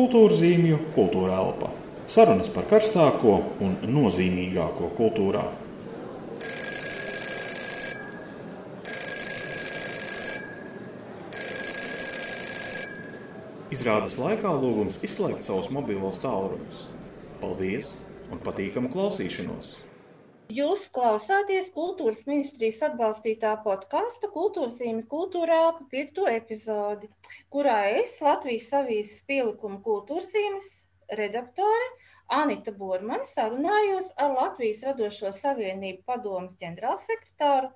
Kultūra zīmju, kultūra elpa. Sarunas par karstāko un nozīmīgāko kultūrā. Izrādes laikā lūgums izslēgt savus mobilos tālruņus. Paldies un patīkamu klausīšanos! Jūs klausāties kultūras ministrijas atbalstītā podkāsta Kultūras zīme kultūrā pa piekto epizodi, kurā es Latvijas avīzes pielikumu kultūras zīmes redaktore Anita Bormana sarunājos ar Latvijas radošo savienību padomas ģenerālsekretāru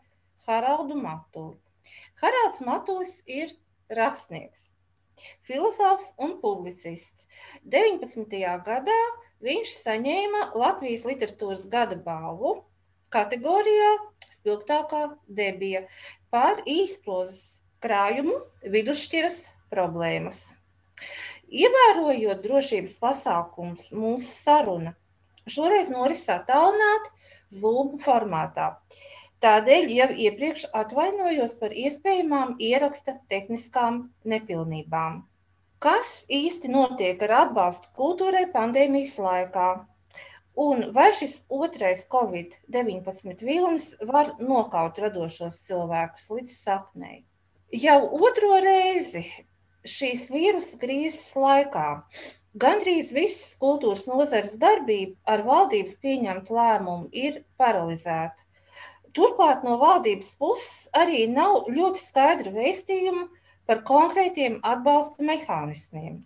Haraldu Matuli. Haralds Matulis ir rakstnieks, filozofs un publicists. 19. gadā viņš saņēma Latvijas literatūras gada balvu kategorijā Spilgtākā debija par īsprozes krājumu vidusšķiras problēmas. Ievērojot drošības pasākums, mūsu saruna šoreiz noris attālināti Zoom formātā. Tādēļ jau iepriekš atvainojos par iespējamām ieraksta tehniskām nepilnībām. Kas īsti notiek ar atbalstu kultūrai pandēmijas laikā? Un vai šis otrais Covid-19 vilnis var nokaut radošos cilvēkus līdz sapnei? Jau otro reizi šīs vīrusa krīzes laikā gandrīz visas kultūras nozares darbība ar valdības pieņemtu lēmumu ir paralizēta. Turklāt no valdības puses arī nav ļoti skaidra vēstījuma par konkrētiem atbalsta mehānismiem.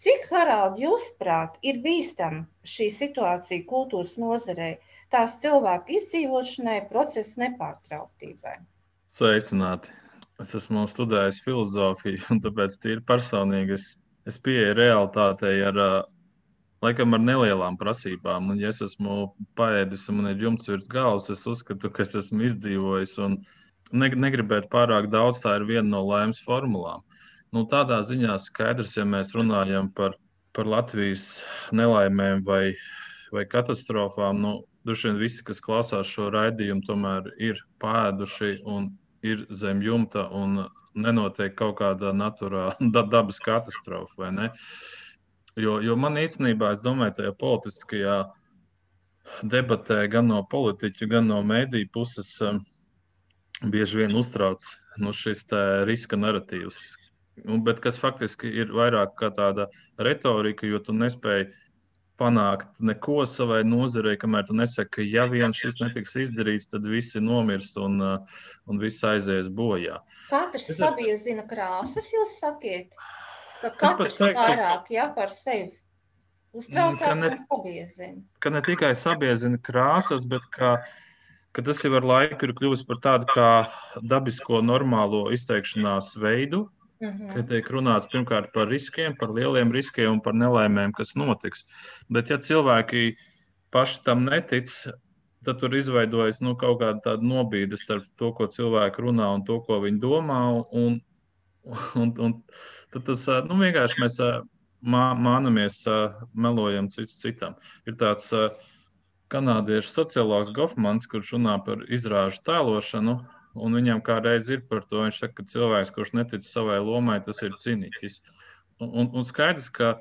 Cik, Harald, jūsuprāt, ir bīstama šī situācija kultūras nozarei, tās cilvēku izdzīvošanai, procesa nepārtrauktībai? Sveicināti! Es esmu studējis filozofiju, un tāpēc tīri personīgi es, es pieeju realitātei ar, laikam, ar nelielām prasībām. Un, ja es esmu paēdis un man ir jumts virs galvas, es uzskatu, ka es esmu izdzīvojis. Un, uh, negribēt pārāk daudz, tā ir viena no laimes formulām. Nu, tādā ziņā skaidrs, ja mēs runājam par, par Latvijas nelaimēm vai, vai katastrofām, nu, droši vien visi, kas klausās šo raidījumu, tomēr ir pēduši un ir zem jumta un nenotiek kaut kāda naturāla dabas katastrofa. Jo, jo man īstenībā, es domāju, tajā politiskajā debatē gan no politiķu, gan no mēdīju puses. Um, bieži vien uztrauc nu, šis riska narratīvs. Nu, bet kas faktiski ir vairāk kā tāda retorika, jo tu nespēji panākt neko savai nozarei, kamēr tu nesaki, ka ja vien šis netiks izdarīts, tad visi nomirs un, un viss aizies bojā. Katrs es... sabiezina krāsas, jūs sakiet, ka katrs teiktu, vairāk jā, par sevi uztraucās ka ne, un sabiezina. Ka ne tikai sabiezina krāsas, bet ka uh, ka tas jau ar laiku ir kļuvis par tādu kā dabisko, normālo izteikšanās veidu. Mm -hmm. Kad tiek runāts pirmkārt par riskiem, par lieliem riskiem un par nelaimēm, kas notiks. Bet, ja cilvēki paši tam netic, tad tur izveidojas nu, kaut kāda nobīde starp to, ko cilvēki runā un to, ko viņi domā. Un, un, un, tad tas nu, vienkārši mēs mā, mānamies, melojam cits citam. Ir tāds uh, kanādiešu sociologs Gofmans, kurš runā par izrāžu tēlošanu. Un viņam kādreiz ir par to, viņš saka, ka cilvēks, kurš netic savai lomai, tas ir cīniķis. Un, un, skaidrs, ka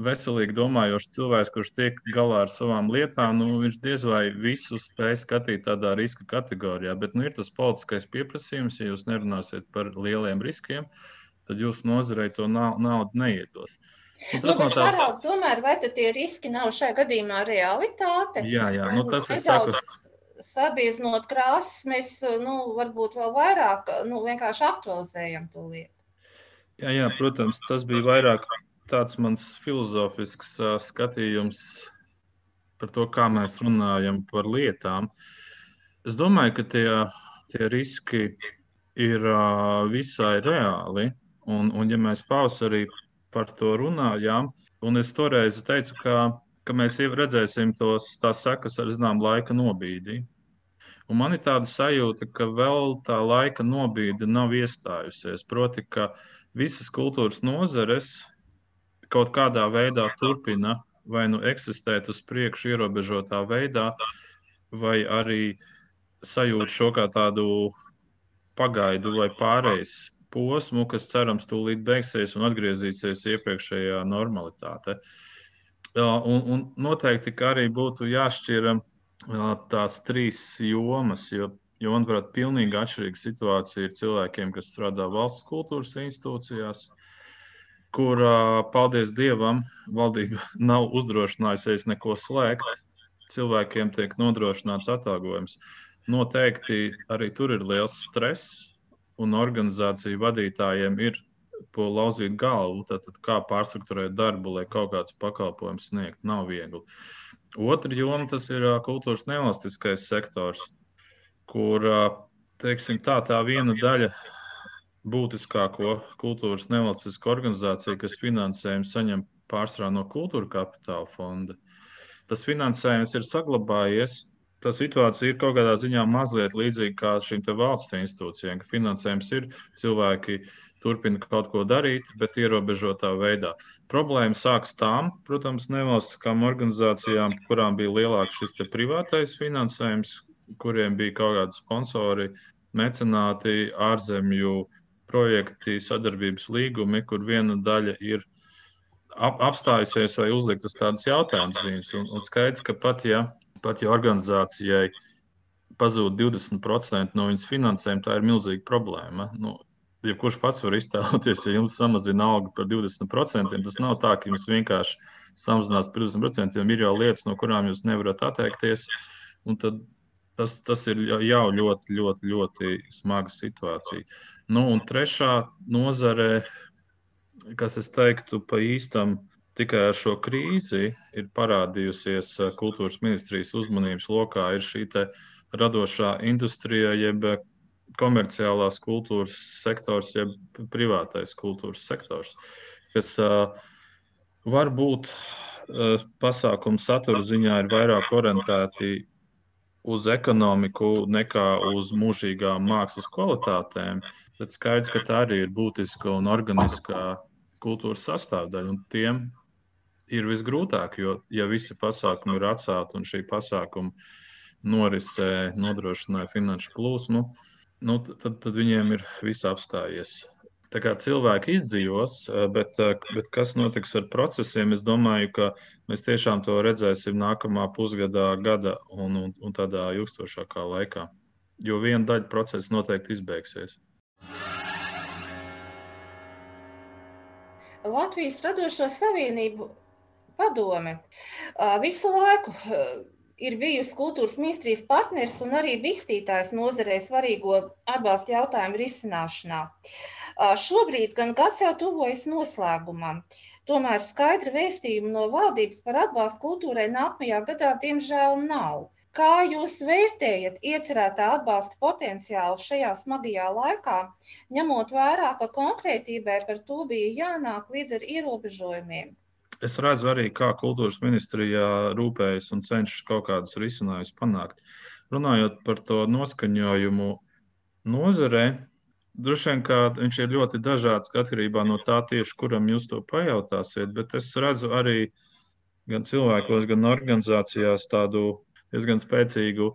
veselīgi domājošs cilvēks, kurš tiek galā ar savām lietām, nu, viņš diez vai visu spēj skatīt tādā riska kategorijā. Bet nu, ir tas politiskais pieprasījums, ja jūs nerunāsiet par lieliem riskiem, tad jūsu nozarei to naudu neiedos. Uh, Nu, tas nu, no tās... Harald, tomēr vai tie riski nav šajā gadījumā realitāte? Jā, jā nu, tas ir saku. Sabieznot krāsas, mēs nu, varbūt vēl vairāk nu, vienkārši aktualizējam to lietu. Jā, jā, protams, tas bija vairāk tāds mans filozofisks uh, skatījums par to, kā mēs runājam par lietām. Es domāju, ka tie, tie riski ir uh, visai reāli. Un, un ja mēs pavasarī par to runājām. Un es toreiz teicu, ka, ka mēs redzēsim tos, tās sekas ar zinām laika nobīdi. Un man ir tāda sajūta, ka vēl tā laika nobīde nav iestājusies. Proti, ka visas kultūras nozares kaut kādā veidā turpina vai nu eksistēt uz priekšu ierobežotā veidā, vai arī sajūt šo kā tādu pagaidu vai pārejas posmu, kas cerams tūlīt beigsies un atgriezīsies iepriekšējā normalitāte. Un, un noteikti arī būtu jāšķir tās trīs jomas, jo, jo manuprāt, pilnīgi atšķirīga situācija ir cilvēkiem, kas strādā valsts kultūras institūcijās, kur, paldies Dievam, valdība nav uzdrošinājusies neko slēgt. Cilvēkiem tiek nodrošināts atalgojums. Noteikti arī tur ir liels stress, un organizāciju vadītājiem ir po lauzīt galvu, tad, kā pārstruktūrēt darbu, lai kaut kādus pakalpojumus sniegtu, nav viegli. Otra joma tas ir kultūras nevalstiskais sektors, kur teiksim, tā, tā viena daļa būtiskāko kultūras nevalstisko organizāciju, kas finansējumu saņem pārsvarā no kultūra kapitāla fonda. Tas finansējums ir saglabājies, tā situācija ir kaut kādā ziņā mazliet līdzīga kā šīm valsts institūcijām, ka finansējums ir, cilvēki turpina kaut ko darīt, bet ierobežotā veidā. Problēma sākas tām, protams, nevalstiskām organizācijām, kurām bija lielāks šis privātais finansējums, kuriem bija kaut kādi sponsori, mecenāti, ārzemju projekti, sadarbības līgumi, kur viena daļa ir ap, apstājusies vai uzlikt uz tādas jautājumas zīmes. Un, un skaidrs, ka pat ja pat ja organizācijai pazūd 20% no viņas finansējuma, tā ir milzīga problēma. Nu, ja kurš pats var iztēloties, ja jums samazina algu par 20%, tas nav tā, ka jums vienkārši samazinās par 20%. Ir jau lietas, no kurām jūs nevarat atteikties. Tas, tas ir jau ļoti, ļoti, ļoti smaga situācija. Nu, un trešā nozare, kas es teiktu pa īstam, ir Tikai ar šo krīzi ir parādījusies eh, kultūras ministrijas uzmanības lokā šī radošā industrija, jeb komerciālās kultūras sektors, jeb privātais kultūras sektors, kas uh, varbūt uh, pasākumu satura ziņā ir vairāk orientēti uz ekonomiku nekā uz mūžīgām mākslas kvalitātēm. Bet skaidrs, ka tā arī ir būtiska un organiska kultūras sastāvdaļa. Un tiem ir visgrūtāk, jo, ja visi pasākumi ir atcelti un šī pasākuma norise nodrošināja finanšu plūsmu, nu, tad, tad viņiem ir viss apstājies. Tā kā cilvēki izdzīvos, bet, bet kas notiks ar procesiem, es domāju, ka mēs tiešām to redzēsim nākamā pusgadā, gada un, un, un tādā ilgstošākā laikā. Jo viena daļa procesa noteikti izbeigsies. Latvijas radošo savienību padome visu laiku ir bijusi kultūras ministrijas partneris un arī bīstītājs nozarē svarīgo atbalsta jautājumu risināšanā. Šobrīd gan gads jau tuvojas noslēgumam. Tomēr skaidra vēstījuma no valdības par atbalstu kultūrai nākamajā gadā diemžēl nav. Kā jūs vērtējat iecerētā atbalsta potenciālu šajā smagajā laikā, ņemot vērā, ka konkrētībai par to bija jānāk līdz ar ierobežojumiem? Es redzu arī, kā kultūras ministrijā rūpējas un cenšas kaut kādus risinājumus panākt. Runājot par to noskaņojumu nozarē, droši vien viņš ir ļoti dažāds atkarībā no tā, tieši kuram jūs to pajautāsiet, bet es redzu arī gan cilvēkos, gan organizācijās tādu diezgan spēcīgu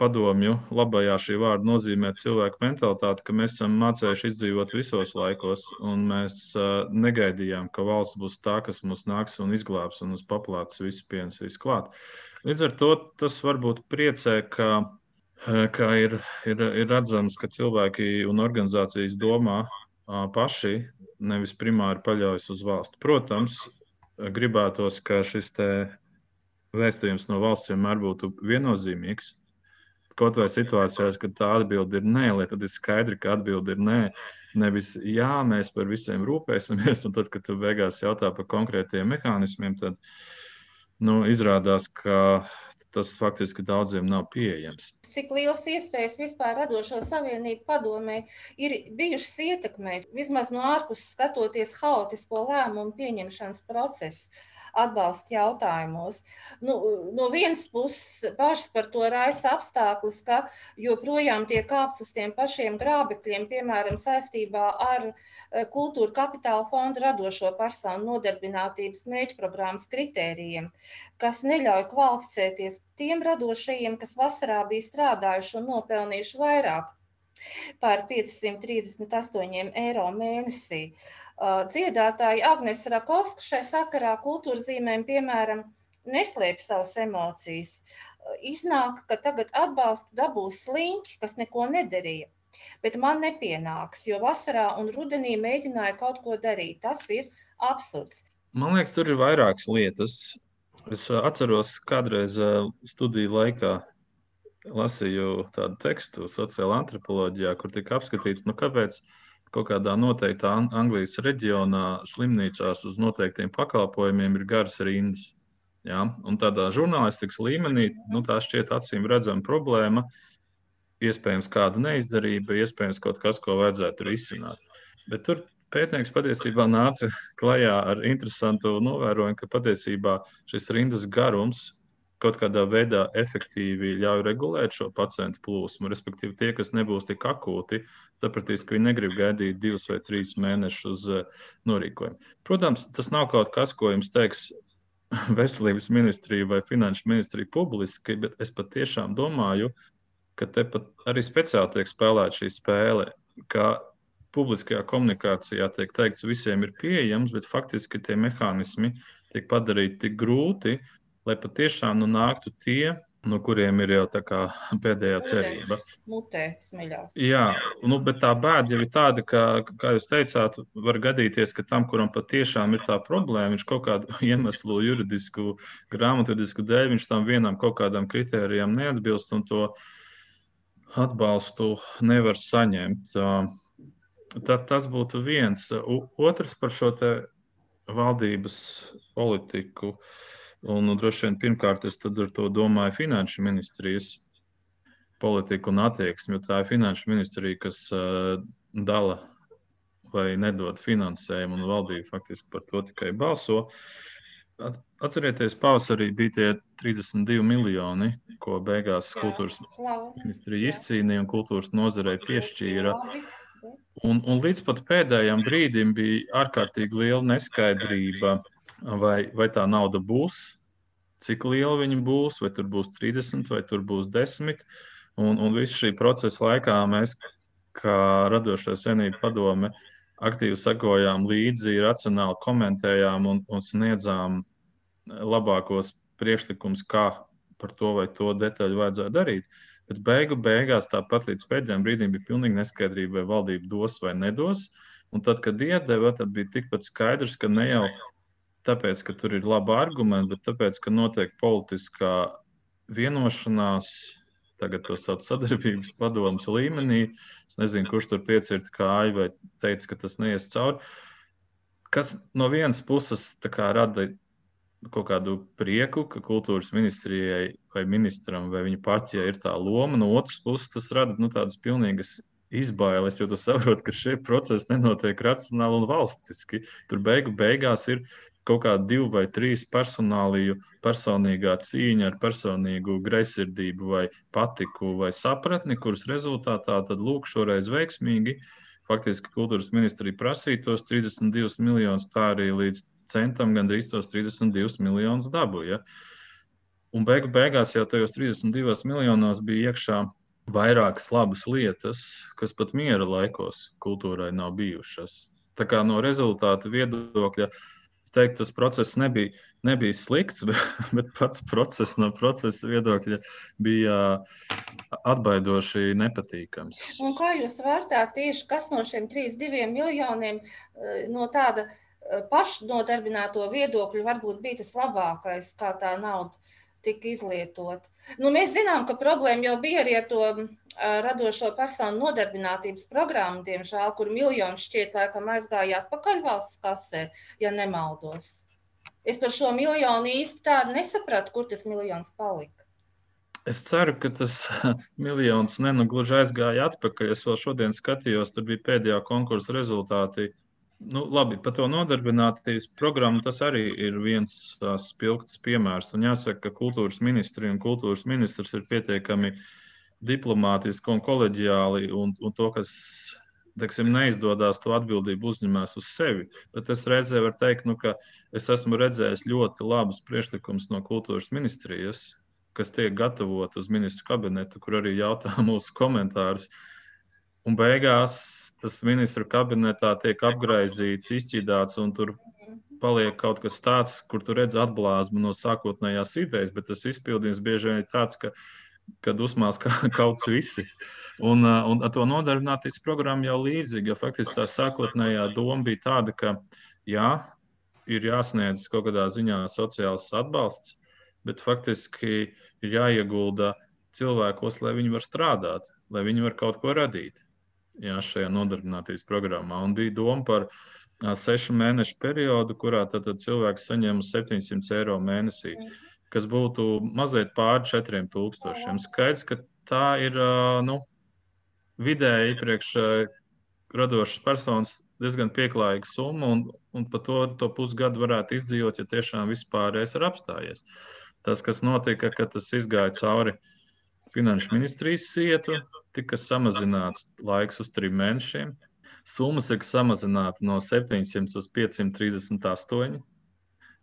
postpadomju labajā šī vārda nozīmē cilvēku mentalitāti, ka mēs esam mācējuši izdzīvot visos laikos, un mēs uh, negaidījām, ka valsts būs tā, kas mums nāks un izglābs un uz paplātes visu piens, visu klāt. Līdz ar to tas varbūt priecē, ka, ka ir, ir, ir redzams, ka cilvēki un organizācijas domā uh, paši, nevis primāri paļaujas uz valsti. Protams, gribētos, ka šis te vēstījums no valsts vienmēr būtu viennozīmīgs. Kaut vai situācijās, kad tā atbilde ir nē, lai tad ir skaidri, ka atbilde ir nē. Nevis jā, mēs par visiem rūpēsimies, un tad, kad tu beigās jautā par konkrētiem mehānismiem, tad nu, izrādās, ka tas faktiski daudziem nav pieejams. Cik liels iespējas vispār radošo savienību padomē ir bijušas ietekmēt, vismaz no ārpuses skatoties haotisko lēmumu pieņemšanas procesu? Atbalsta jautājumos. Nu, no vienas puses, pašas par to raisa apstākļus, ka joprojām tiek kāpts uz tiem pašiem grābekļiem, piemēram, saistībā ar eh, kultūra kapitāla fonda radošo personu nodarbinātības mērķprogrammas kritērijiem, kas neļauj kvalificēties tiem radošajiem, kas vasarā bija strādājuši un nopelnījuši vairāk. par 538 eiro mēnesī. Dziedātāja Agnēs Rakovska šai sakarā kultūras zīmēm, piemēram, neslēpj savas emocijas. Iznāk, ka tagad atbalstu dabūs sliņķi, kas neko nedarīja. Bet man nepienāks, jo vasarā un rudenī mēģināju kaut ko darīt. Tas ir absurds. Man liekas, tur ir vairākas lietas. Es atceros, kādreiz studiju laikā lasīju tādu tekstu sociālajā antropoloģijā, kur tika apskatīts, nu, kāpēc kaut kādā noteiktā Anglijas reģionā slimnīcās uz noteiktiem pakalpojumiem ir garas rindas. Ja? Un tādā žurnālistikas līmenī nu, tā šķiet acīm redzama problēma. Iespējams, kāda neizdarība, iespējams, kaut kas, ko vajadzētu risināt. Bet tur pētnieks patiesībā nāca klajā ar interesantu novērojumu, ka patiesībā šis rindas garums kaut kādā veidā efektīvi ļauj regulēt šo pacientu plūsmu. Respektīvi, tie, kas nebūs tik akūti, sapratīs, ka viņi negrib gaidīt divus vai trīs mēnešus uz eh, norīkojumu. Protams, tas nav kaut kas, ko jums teiks veselības ministrija vai finanšu ministrija publiski, bet es patiešām domāju, ka te pat arī speciāli tiek spēlēta šī spēle. Publiskajā komunikācijā tiek teikts, visiem ir pieejams, bet faktiski tie mehānismi tiek padarīti tik grūti, lai patiešām nu, nāktu tie, no kuriem ir jau pēdējā cerība. Mutē, smeļās. Jā, nu, bet tā bēda jau ir tāda, ka, kā jūs teicāt, var gadīties, ka tam, kuram patiešām ir tā problēma, viņš kaut kādu iemeslu, juridisku, grāmatvedisku dēļ, viņš tam vienam kaut kādam kritērijam neatbilst un to atbalstu nevar saņemt. Tad tas būtu viens. Otrs par šo valdības politiku. Uh, Un, nu, droši vien pirmkārt es ar to domāju finanšu ministrijas politiku un attieksmi, jo tā ir finanšu ministrija, kas uh, dala vai nedod finansējumu, un valdība faktiski par to tikai balso. Atcerieties, pavasarī bija tie 32 miljoni, ko beigās kultūras ministrija izcīnīja un kultūras nozarei piešķīra. Un, un līdz pat pēdējiem brīdim bija ārkārtīgi liela neskaidrība vai, vai tā nauda būs, cik liela viņa būs, vai tur būs 30 vai tur būs 10. Un, un visu šī procesa laikā mēs, kā radošais vienība padome, aktīvi sekojām līdzi, racionāli komentējām un, un sniedzām labākos priekšlikumus, kā par to vai to detaļu vajadzētu darīt. Bet beigu beigās, tāpat līdz pēdējiem brīdim, bija pilnīgi neskaidrība, vai valdība dos vai nedos. Un tad, kad iedeva, tad bija tikpat skaidrs, ka ne jau tāpēc, ka tur ir labi argumenti, bet tāpēc, ka notiek politiskā vienošanās, tagad to sauc sadarbības padomus līmenī. Es nezinu, kurš tur piecirta kāju vai teica, ka tas neies cauri. Kas no vienas puses rada kaut kādu prieku, ka kultūras ministrijai vai ministram vai viņa partijai ir tā loma, no otras puses tas rada nu, tādas pilnīgas izbailes, jo tu saproti, ka šie procesi nenotiek racionāli un valstiski. Tur beigu beigās ir kaut kāda divu vai trīs personāliju, personīgā cīņa ar personīgu greizsirdību vai patiku vai sapratni, kuras rezultātā tad lūk šoreiz veiksmīgi. Faktiski kultūras ministrija prasīja tos 32 miljonus, tā arī līdz centam gandrīz tos 32 miljonus dabūja. Un beigu beigās jau tajos 32 miljonos bija iekšā vairākas labas lietas, kas pat miera laikos kultūrai nav bijušas. Tā kā no rezultātu viedokļa Es teiktu, tas process nebija, nebija slikts, bet, bet pats process no procesa viedokļa bija atbaidoši nepatīkams. Un kā jūs vērtējat tieši, kas no šiem 3,2 miljoniem eh, no tāda eh, pašnodarbināto viedokļa varbūt bija tas labākais, kā tā nauda tika izlietot. Nu, mēs zinām, ka problēma jau bija arī ar to radošo personu nodarbinātības programmu, diemžēl, kur miljoni šķiet laikam aizgāja atpakaļ valsts kasē, ja nemaldos. Es par šo miljonu īsti tādu nesapratu, kur tas miljons palika. Es ceru, ka tas miljons nenugluži aizgāja atpakaļ. Es vēl šodien skatījos, tur bija pēdējā konkursa rezultāti nu, labi, par to nodarbinātības programmu tas arī ir viens spilgts piemērs. Un jāsaka, ka kultūras ministrija un kultūras ministrs ir pietiekami diplomātiski un koleģiāli, un, un to, kas teiksim, neizdodas, to atbildību uzņemās uz sevi. Bet es reizē varu teikt, nu, ka es esmu redzējis ļoti labus priekšlikumus no kultūras ministrijas, kas tiek gatavot uz ministru kabinetu, kur arī jautā mūsu komentārus. Un beigās tas ministru kabinetā tiek apgaizīts, izķīdāts, un tur paliek kaut kas tāds, kur tu redz atblāzmu no sākotnējās idejas, bet tas izpildījums bieži vien ir tāds, ka, kad uzmās kā, kaut kas visi. Un, un ar to nodarbinātības programmu jau līdzīgi, jo faktiski tā sākotnējā doma bija tāda, ka jā, ir jāsniedz kaut kādā ziņā sociāls atbalsts, bet faktiski ir jāiegulda cilvēkos, lai viņi var strādāt, lai viņi var kaut ko radīt jā, šajā nodarbinātības programmā. Un bija doma par sešu mēnešu periodu, kurā tad, tad cilvēks saņem 700 eiro mēnesī, kas būtu mazliet pāri 4000. Skaidrs, ka tā ir nu, vidēji priekš radošas personas diezgan pieklājīga summa, un, un par to, to pusgadu varētu izdzīvot, ja tiešām vispārējais ir apstājies. Tas, kas notika, kad tas izgāja cauri finanšu ministrijas sietu, tika samazināts laiks uz trim mēnešiem. Summa tika samazināta no 700 uz 538.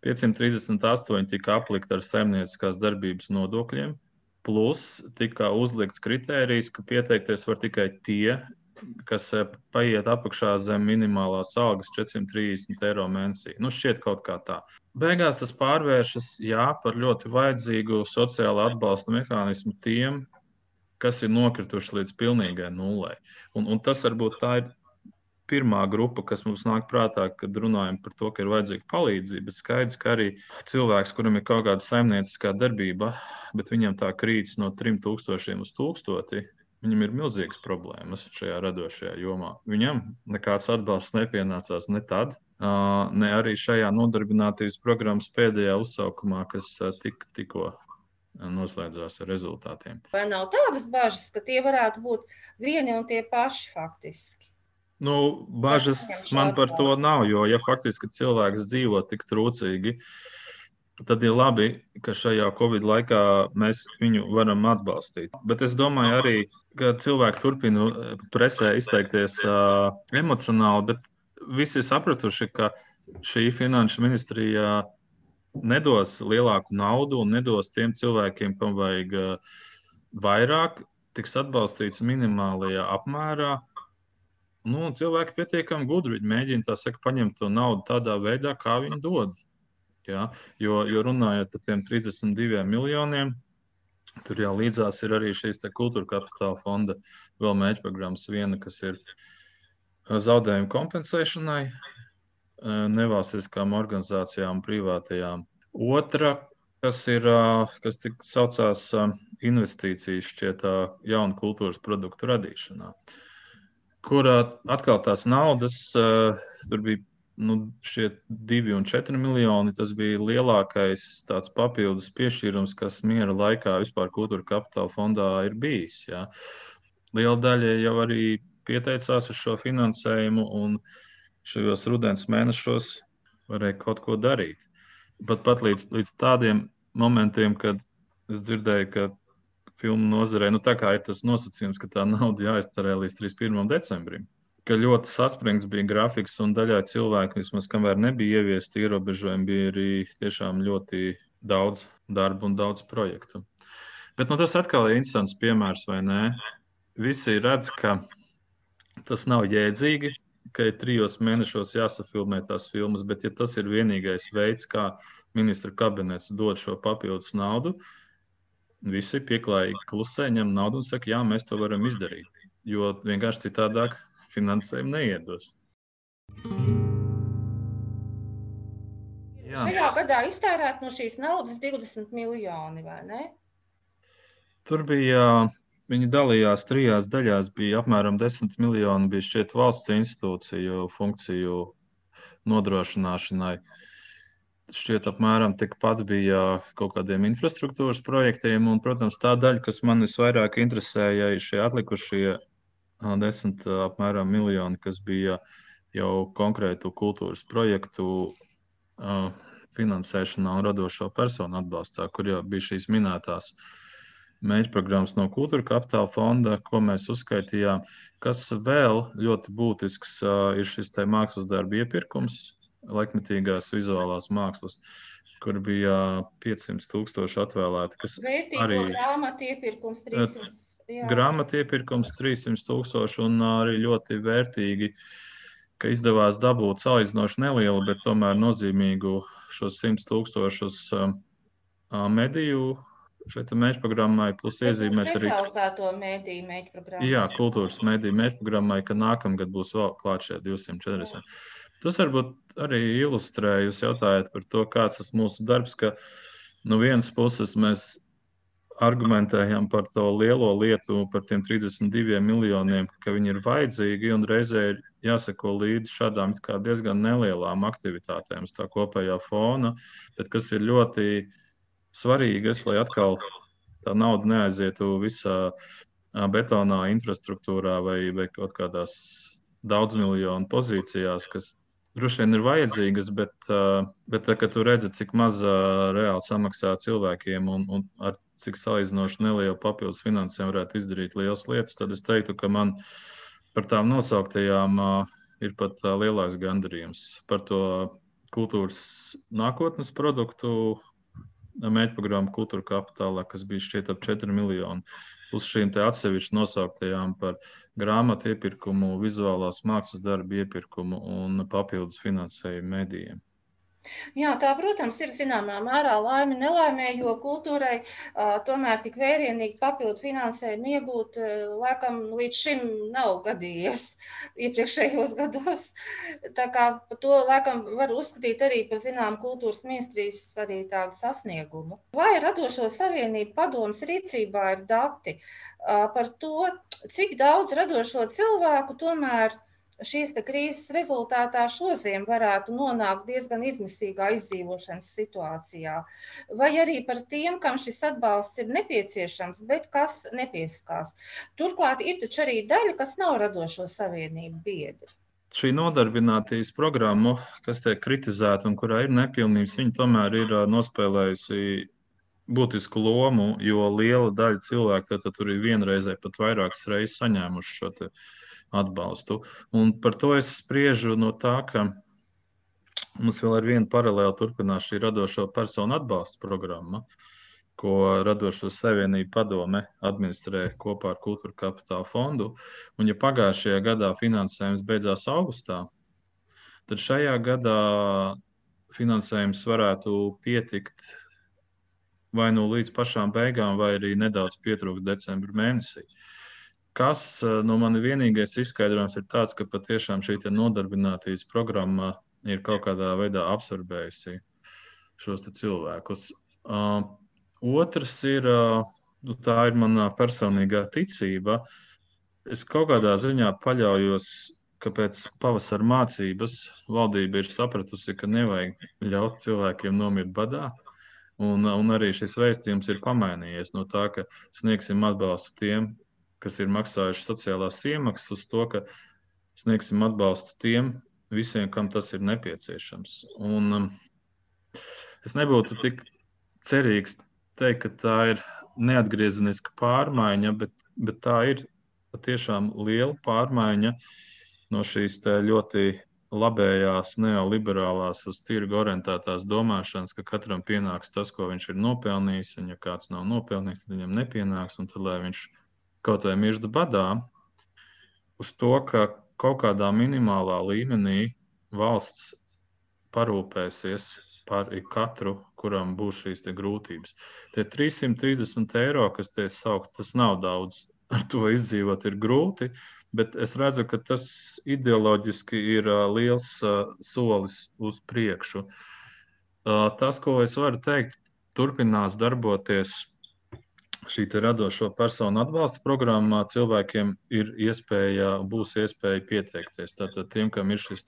538 tika aplikta ar saimnieciskās darbības nodokļiem, plus tika uzlikts kritērijs, ka pieteikties var tikai tie, kas eh, paiet apakšā zem minimālās algas 430 eiro mēnesī. Nu, šķiet kaut kā tā. Beigās tas pārvēršas jā, par ļoti vajadzīgu sociālo atbalstu mehānismu tiem, kas ir nokrituši līdz pilnīgai nulē. Un, un tas varbūt tā ir pirmā grupa, kas mums nāk prātā, kad runājam par to, ka ir vajadzīga palīdzība. Bet skaidrs, ka arī cilvēks, kuram ir kaut kāda saimnieciskā darbība, bet viņam tā krītas no 3000 uz 1000, viņam ir milzīgas problēmas šajā radošajā jomā. Viņam nekāds atbalsts nepienācās ne tad, ne arī šajā nodarbinātības programmas pēdējā uzsaukumā, kas tik, tikko noslēdzās ar rezultātiem. Vai nav tādas bažas, ka tie varētu būt vieni un tie paši faktiski? Nu, bažas man par to nav, jo, ja faktiski cilvēks dzīvo tik trūcīgi, tad ir labi, ka šajā Covid laikā mēs viņu varam atbalstīt. Bet es domāju arī, ka cilvēki turpina presē izteikties uh, emocionāli, bet visi ir sapratuši, ka šī finanšu ministrijā nedos lielāku naudu un nedos tiem cilvēkiem, kam vajag uh, vairāk, tiks atbalstīts minimālajā apmērā. Nu, cilvēki pietiekami gudri. Viņi mēģina saka, paņemt to naudu tādā veidā, kā viņi dod. Ja? Jo, jo runājot par tiem 32 miljoniem, tur jau līdzās ir arī šīs kultūra kapitāla fonda vēl mēģinājums, viena, kas ir zaudējuma kompensēšanai, nevalstiskām organizācijām, privātajām. Otra, kas ir, kas tik saucās investīcijas šķiet jaunu kultūras produktu radīšanā, kurā atkal tās naudas, tur bija nu, šie divi un četri miljoni. Tas bija lielākais tāds papildus piešķīrums, kas miera laikā vispār kultūra kapitāla fondā ir bijis. Jā. Liela daļa jau arī pieteicās uz šo finansējumu, un šajos rudens mēnešos varēja kaut ko darīt. Pat, pat līdz, līdz tādiem momentiem, kad es dzirdēju, ka filmu nozarē nu, ir tas nosacījums, ka tā nauda jāiztērē līdz 31. decembrim. Ka ļoti saspringts bija grafiks, un daļai cilvēku, vismaz kamēr nebija ieviesti ierobežojumi, bija arī tiešām ļoti daudz darba un daudz projektu. Bet nu, tas atkal ir interesants piemērs, vai ne? Visi redz, ka tas nav jēdzīgi, ka ir trijos mēnešos jāsafilmē tās filmas, bet ja tas ir vienīgais veids, kā ministra kabinets dod šo papildus naudu, visi pieklājīgi klusē, ņem naudu un saka, jā, mēs to varam izdarīt. Jo vienkārši citādāk finansējumu neiedos. Jā. Šajā gadā iztērēt no šīs naudas 20 miljoni, vai ne? Tur bija Viņi dalījās trijās daļās. Bija apmēram 10 miljoni, bija šķiet valsts institūciju funkciju nodrošināšanai. Šķiet, apmēram tikpat bija kaut kādiem infrastruktūras projektiem. Un, protams, tā daļa, kas man visvairāk interesēja, ir šie atlikušie desmit apmēram miljoni, kas bija jau konkrētu kultūras projektu finansēšanā un radošo personu atbalstā, kur jau bija šīs minētās uh, mērķprogrammas no Kultūra Kapitāla fonda, ko mēs uzskaitījām. Kas vēl ļoti būtisks ir šis mākslas darbu iepirkums, laikmetīgās vizuālās mākslas, kur bija 500 tūkstoši atvēlēti. Vērtīgo arī grāmatu iepirkums 300. grāmatu iepirkums 300 tūkstoši un arī ļoti vērtīgi, ka izdevās dabūt salīdzinoši nelielu, bet tomēr nozīmīgu šos 100 tūkstošus mediju šai mērķprogrammai, plus iezīmēt arī specializēto mediju mērķprogrammu. Jā, kultūras mediju mērķprogrammai, ka nākamgad būs vēl klāt šie 240. Tas varbūt arī ilustrē, jūs jautājat par to, kāds tas mūsu darbs, ka no vienas puses mēs argumentējam par to lielo lietu, par tiem 32 miljoniem, ka viņi ir vajadzīgi, un reizē ir jāseko līdzi šādām diezgan nelielām aktivitātēm, tā kopējā fona, bet kas ir ļoti svarīgas, lai atkal tā nauda neaizietu visā betonā, infrastruktūrā vai, vai kaut kādās daudzmiljonu pozīcijās, kas droši vien ir vajadzīgas, bet, bet kad tu redzi, cik maz reāli samaksā cilvēkiem un, un ar cik salīdzinoši nelielu papildus finansējumu varētu izdarīt lielas lietas, tad es teiktu, ka man par tām nosauktajām ir pat lielāks gandarījums par to kultūras nākotnes produktu mērķprogrammu Kultūra Kapitālā, kas bija šķiet ap 4 miljoni. Plus šīm atsevišķi nosauktajām par grāmatu iepirkumu, vizuālās mākslas darbu iepirkumu un papildus finansējumu medijiem. Jā, tā, protams, ir zināmā mērā laime nelaimē, jo kultūrai uh, tomēr tik vērienīgi papildu finansējumu iegūt, uh, laikam līdz šim nav gadījies iepriekšējos gados. Tā kā to laikam var uzskatīt arī par zinām kultūras ministrijas arī tādu sasniegumu. Vai radošo savienību padomas rīcībā ir dati uh, par to, cik daudz radošo cilvēku tomēr šīs krīzes rezultātā šoziem varētu nonākt diezgan izmisīgā izdzīvošanas situācijā, vai arī par tiem, kam šis atbalsts ir nepieciešams, bet kas nepieskās. Turklāt ir taču arī daļa, kas nav radošo savienību biedri. Šī nodarbinātības programma, kas tiek kritizēta un kurā ir nepilnības, viņa tomēr ir nospēlējusi būtisku lomu, jo liela daļa cilvēku tad, tad tur ir vienreizēji pat vairākas reizes saņēmuši šo atbalstu. Un par to es spriežu no tā, ka mums vēl ar vienu paralēli turpinās šī radošo personu atbalsta programma, ko Radošo savienību padome administrē kopā ar Kultūra kapitāla fondu. Un, ja pagājušajā gadā finansējums beidzās augustā, tad šajā gadā finansējums varētu pietikt vai nu līdz pašām beigām, vai arī nedaudz pietrūks decembra mēnesī. Uh, Kas eh, no manis vienīgais izskaidrojums ir tāds, ka patiešām šī nodarbinātības programma ir kaut kādā veidā absorbējusi šos cilvēkus. Uh, otrs ir, uh, tā ir mana personīgā ticība. Es kaut kādā ziņā paļaujos, ka pēc pavasara mācības valdība ir sapratusi, ka nevajag ļaut cilvēkiem nomirt badā. Un, un arī šis vēstījums ir pamainījies no tā, ka sniegsim atbalstu tiem, kas ir maksājuši sociālās iemaksas, uz to, ka sniegsim atbalstu tiem visiem, kam tas ir nepieciešams. Un, um, es nebūtu tik cerīgs teikt, ka tā ir neatgriezeniska pārmaiņa, bet, bet tā ir patiešām liela pārmaiņa no šīs ļoti labējās, neoliberālās, uz tirgu orientētās domāšanas, ka katram pienāks tas, ko viņš ir nopelnījis, un ja kāds nav nopelnījis, tad viņam nepienāks, un tad lai viņš kaut vai mirst badā, uz to, ka kaut kādā minimālā līmenī valsts parūpēsies par katru, kuram būs šīs grūtības. Tie 330 eiro, kas tiek saukt, tas nav daudz. Ar to izdzīvot ir grūti, bet es redzu, ka tas ideoloģiski ir liels solis uz priekšu. Tas, ko es varu teikt, turpinās darboties šī radošo personu atbalsta programmā cilvēkiem ir iespēja, būs iespēja pieteikties. Tātad tiem, kam ir šis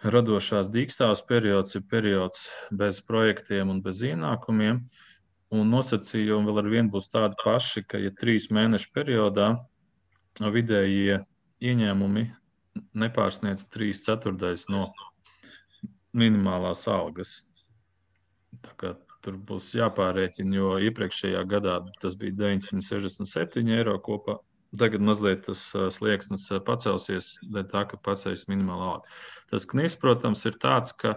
radošās dīkstāvs periods, ir periods bez projektiem un bez ienākumiem. Un nosacījumi vēl ar vienu būs tādi paši, ka, ja trīs mēnešu periodā vidējie ieņēmumi nepārsniedz trīs ceturdaļas no minimālās algas. Tā kā tur būs jāpārrēķina, jo iepriekšējā gadā tas bija 967 eiro kopā. Tagad mazliet tas slieksnis pacelsies, dēļ tā, ka paceļas minimālā alga. Tas knis, protams, ir tāds, ka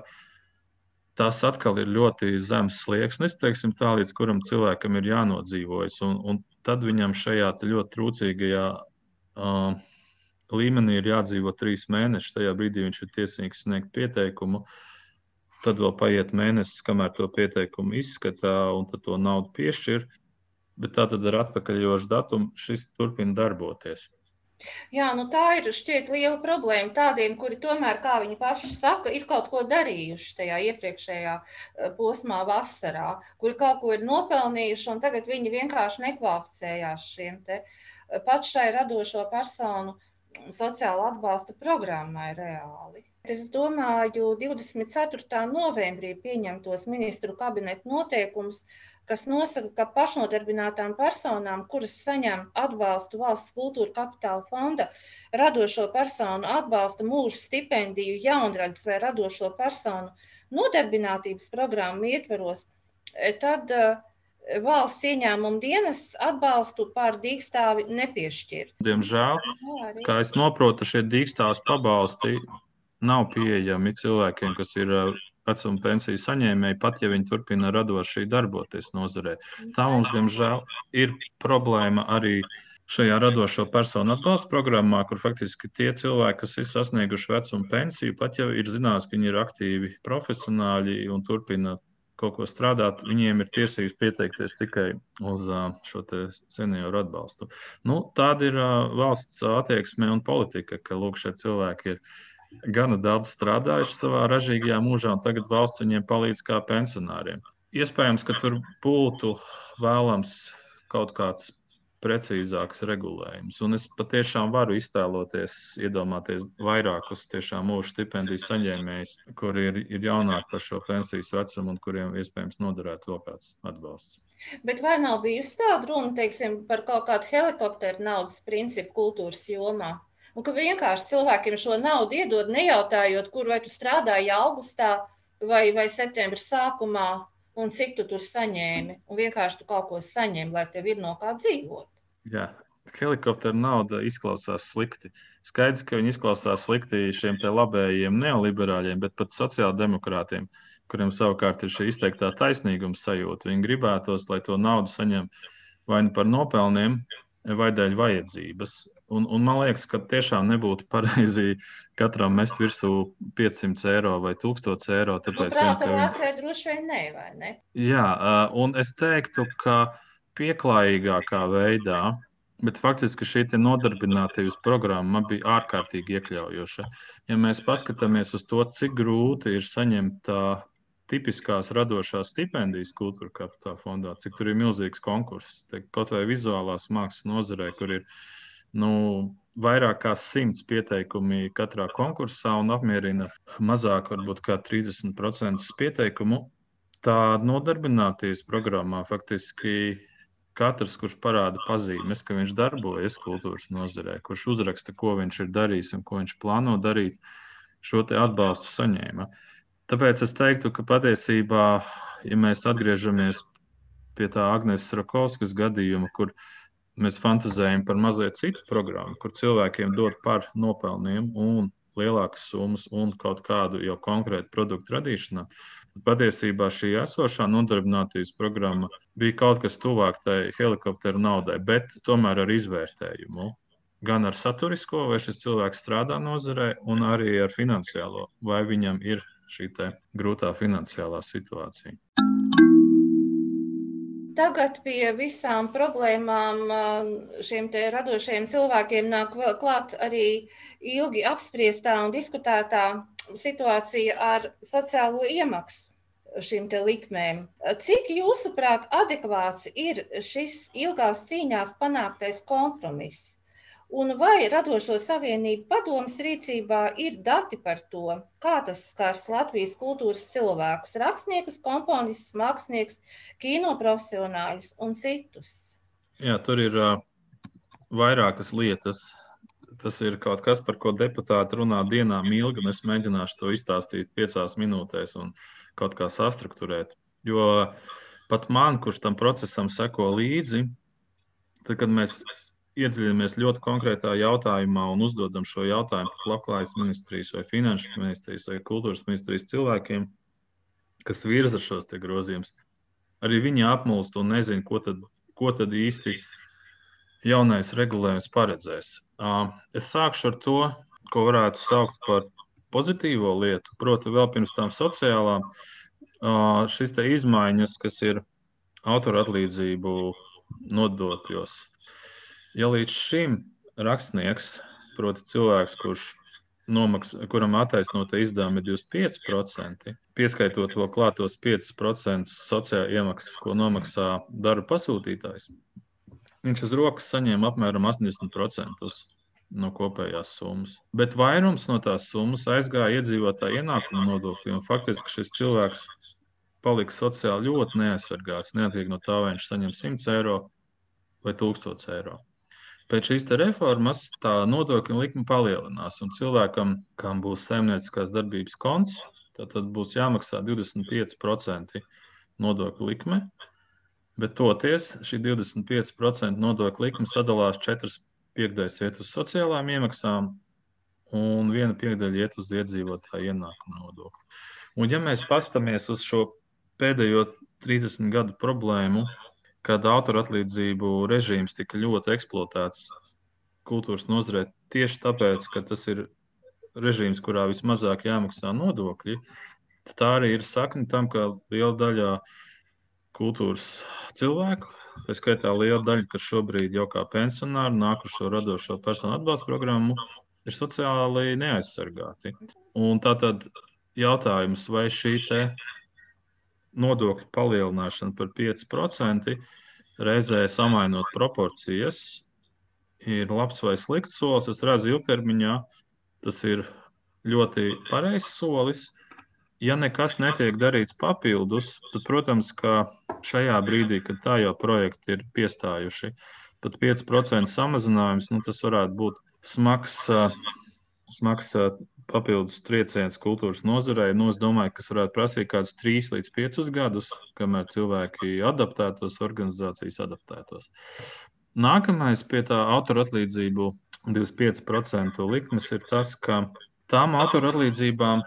tas atkal ir ļoti zems slieksnis, teiksim, tā, līdz kuram cilvēkam ir jānodzīvojas. Un, un tad viņam šajā ļoti trūcīgajā uh, līmenī ir jādzīvo trīs mēnešus. Tajā brīdī viņš ir tiesīgs sniegt pieteikumu. Tad vēl paiet mēnesis, kamēr to pieteikumu izskatā un to naudu piešķir. Bet tā tad ar atpakaļjošu datumu šis turpina darboties. Jā, nu tā ir šķiet liela problēma tādiem, kuri tomēr, kā viņi paši saka, ir kaut ko darījuši tajā iepriekšējā eh, posmā vasarā, kuri kaut ko ir nopelnījuši, un tagad viņi vienkārši nekvalificējās šiem te eh, pašai radošo personu sociāla atbalsta programmai reāli. Es domāju, 24. novembrī pieņemtos ministru kabineta noteikumus kas nosaka, ka pašnodarbinātām personām, kuras saņem atbalstu valsts kultūra kapitāla fonda, radošo personu atbalsta mūža stipendiju, jaunradas vai radošo personu nodarbinātības programmu ietveros, e, tad uh, valsts ieņēmuma dienas atbalstu pār dīkstāvi nepiešķir. Diemžēl, kā es saprotu, šie dīkstāvs pabalsti nav pieejami cilvēkiem, kas ir vecuma pensiju saņēmēji, pat ja viņi turpina radoši darboties nozarē. Tā mums, diemžēl, ir problēma arī šajā radošo personu atbalsta programmā, kur faktiski tie cilvēki, kas ir sasnieguši vecuma pensiju, pat ja ir zināms, ka viņi ir aktīvi profesionāļi un turpina kaut ko strādāt, viņiem ir tiesības pieteikties tikai uz šo senioru atbalstu. Nu, tāda ir valsts attieksme un politika, ka lūk, šie cilvēki ir gana daudz strādājuši savā ražīgajā mūžā, un tagad valsts viņiem palīdz kā pensionāriem. Iespējams, ka tur būtu vēlams kaut kāds precīzāks regulējums. Un es patiešām varu iztēloties, iedomāties vairākus tiešām mūža stipendiju saņēmējus, kuri ir, ir jaunāki par šo pensijas vecumu un kuriem iespējams noderētu vēl kāds atbalsts. Bet vai nav bijusi tāda runa, teiksim, par kaut kādu helikopteru naudas principu kultūras jomā? Un ka vienkārši cilvēkiem šo naudu iedod, nejautājot, kur vai tu strādāji augustā vai, vai septembra sākumā, un cik tu tur saņēmi. Un vienkārši tu kaut ko saņem, lai tev ir no kā dzīvot. Jā. Helikoptera nauda izklausās slikti. Skaidrs, ka viņi izklausās slikti šiem labējiem neoliberāļiem, bet pat sociāldemokrātiem, kuriem savukārt ir šī izteiktā taisnīguma sajūta. Viņi gribētos, lai to naudu saņem vai nu par nopelniem, vai dēļ vajadzības. Un, un man liekas, ka tiešām nebūtu pareizi katram mest virsū 500 eiro vai 1000 eiro. Tāpēc, nu, vien, ka... droši vien ne, vai ne? Jā, un es teiktu, ka pieklājīgākā veidā, bet faktiski šī nodarbinātības programma bija ārkārtīgi iekļaujoša. Ja mēs paskatāmies uz to, cik grūti ir saņemt tipiskās radošās stipendijas kultūra kapitāla fondā, cik tur ir milzīgs konkurss, kaut vai vizuālās mākslas nozarē, kur ir nu, vairāk kā simts pieteikumi katrā konkursā un apmierina mazāk, varbūt kā 30% pieteikumu. Tā nodarbinātības programmā faktiski katrs, kurš parāda pazīmes, ka viņš darbojas kultūras nozarē, kurš uzraksta, ko viņš ir darījis un ko viņš plāno darīt, šo atbalstu saņēma. Tāpēc es teiktu, ka patiesībā, ja mēs atgriežamies pie tā Agnēs Rakovskas gadījuma, kur viņa mēs fantāzējam par mazliet citu programmu, kur cilvēkiem dod par nopelniem un lielākas summas un kaut kādu jau konkrētu produktu radīšanā. Tad patiesībā šī esošā nodarbinātības programma bija kaut kas tuvāk tai helikopteru naudai, bet tomēr ar izvērtējumu. Gan ar saturisko, vai šis cilvēks strādā nozarē, un arī ar finansiālo, vai viņam ir šī grūtā finansiālā situācija. Tagad pie visām problēmām šiem radošiem cilvēkiem nāk klāt arī ilgi apspriestā un diskutētā situācija ar sociālo iemaksu šīm likmēm. Cik jūsuprāt adekvāts ir šis ilgās cīņās panāktais kompromiss? Un vai radošo savienību padomas rīcībā ir dati par to, kā tas skars Latvijas kultūras cilvēkus, rakstniekus, komponistus, māksliniekus, kino profesionāļus un citus? Jā, tur ir uh, vairākas lietas. Tas ir kaut kas, par ko deputāti runā dienām ilgi, un es mēģināšu to izstāstīt piecās minūtēs un kaut kā sastruktūrēt. Jo pat man, kurš tam procesam seko līdzi, tad, kad mēs iedziļinamies ļoti konkrētā jautājumā un uzdodam šo jautājumu par labklājības ministrijas, vai finanšu ministrijas, vai kultūras ministrijas cilvēkiem, kas virza šos grozījumus, arī viņi apmulst un nezina, ko tad, ko tad īsti jaunais regulējums paredzēs. Es sākšu ar to, ko varētu saukt par pozitīvo lietu, proti, vēl pirms tam sociālām. Te izmaiņas, kas ir autora atlīdzību nodokļos. Ja līdz šim rakstnieks, proti, cilvēks, kurš nomaks, kuram attaisnota izdevuma ir 25%, pieskaitot vēl klātos 5% sociālā iemaksas, ko nomaksā darba pasūtītājs, viņš uz rokas saņēma apmēram 80% no kopējās summas. Bet vairums no tās summas aizgāja iedzīvotāju ienākumu nodokļu, un faktiski šis cilvēks palika sociāli ļoti neaizsargāts, neatkarīgi no tā, vai viņš saņem 100 eiro vai 1000 eiro. Pēc šīs reformas tā nodokļu likme palielinās, un cilvēkam, kam būs saimnieciskās darbības konts, tad būs jāmaksā 25% nodokļu likme. Bet toties šī 25% nodokļu likme sadalās 4 piekdaļas iet uz sociālām iemaksām, un viena piekdaļa iet uz iedzīvotāju ienākumu nodokli. Un, ja mēs paskatāmies uz šo pēdējo 30 gadu problēmu, kad autora atlīdzību režīms tika ļoti eksploatēts kultūras nozarē tieši tāpēc, ka tas ir režīms, kurā vismazāk jāmaksā nodokļi. Tā arī ir sakne tam, ka liela daļa kultūras cilvēku, tā skaitā liela daļa, kas šobrīd jau kā pensionāri nāk uz šo radošo personu atbalstu programmu, ir sociāli neaizsargāti. Un tātad jautājums, vai šī nodokļu palielināšana par 5% reizē samainot proporcijas ir labs vai slikts solis. Es redzu, ilgtermiņā tas ir ļoti pareizs solis. Ja nekas netiek darīts papildus, tad, protams, ka šajā brīdī, kad tā jau projekti ir piestājuši, pat 5% samazinājums, nu, tas varētu būt smags, smags papildus trieciens kultūras nozarei. Nu, es domāju, ka tas varētu prasīt kādus 3 līdz 5 gadus, kamēr cilvēki adaptētos, organizācijas adaptētos. Nākamais pie tā autora atlīdzību 25% likmes ir tas, ka tām autora atlīdzībām,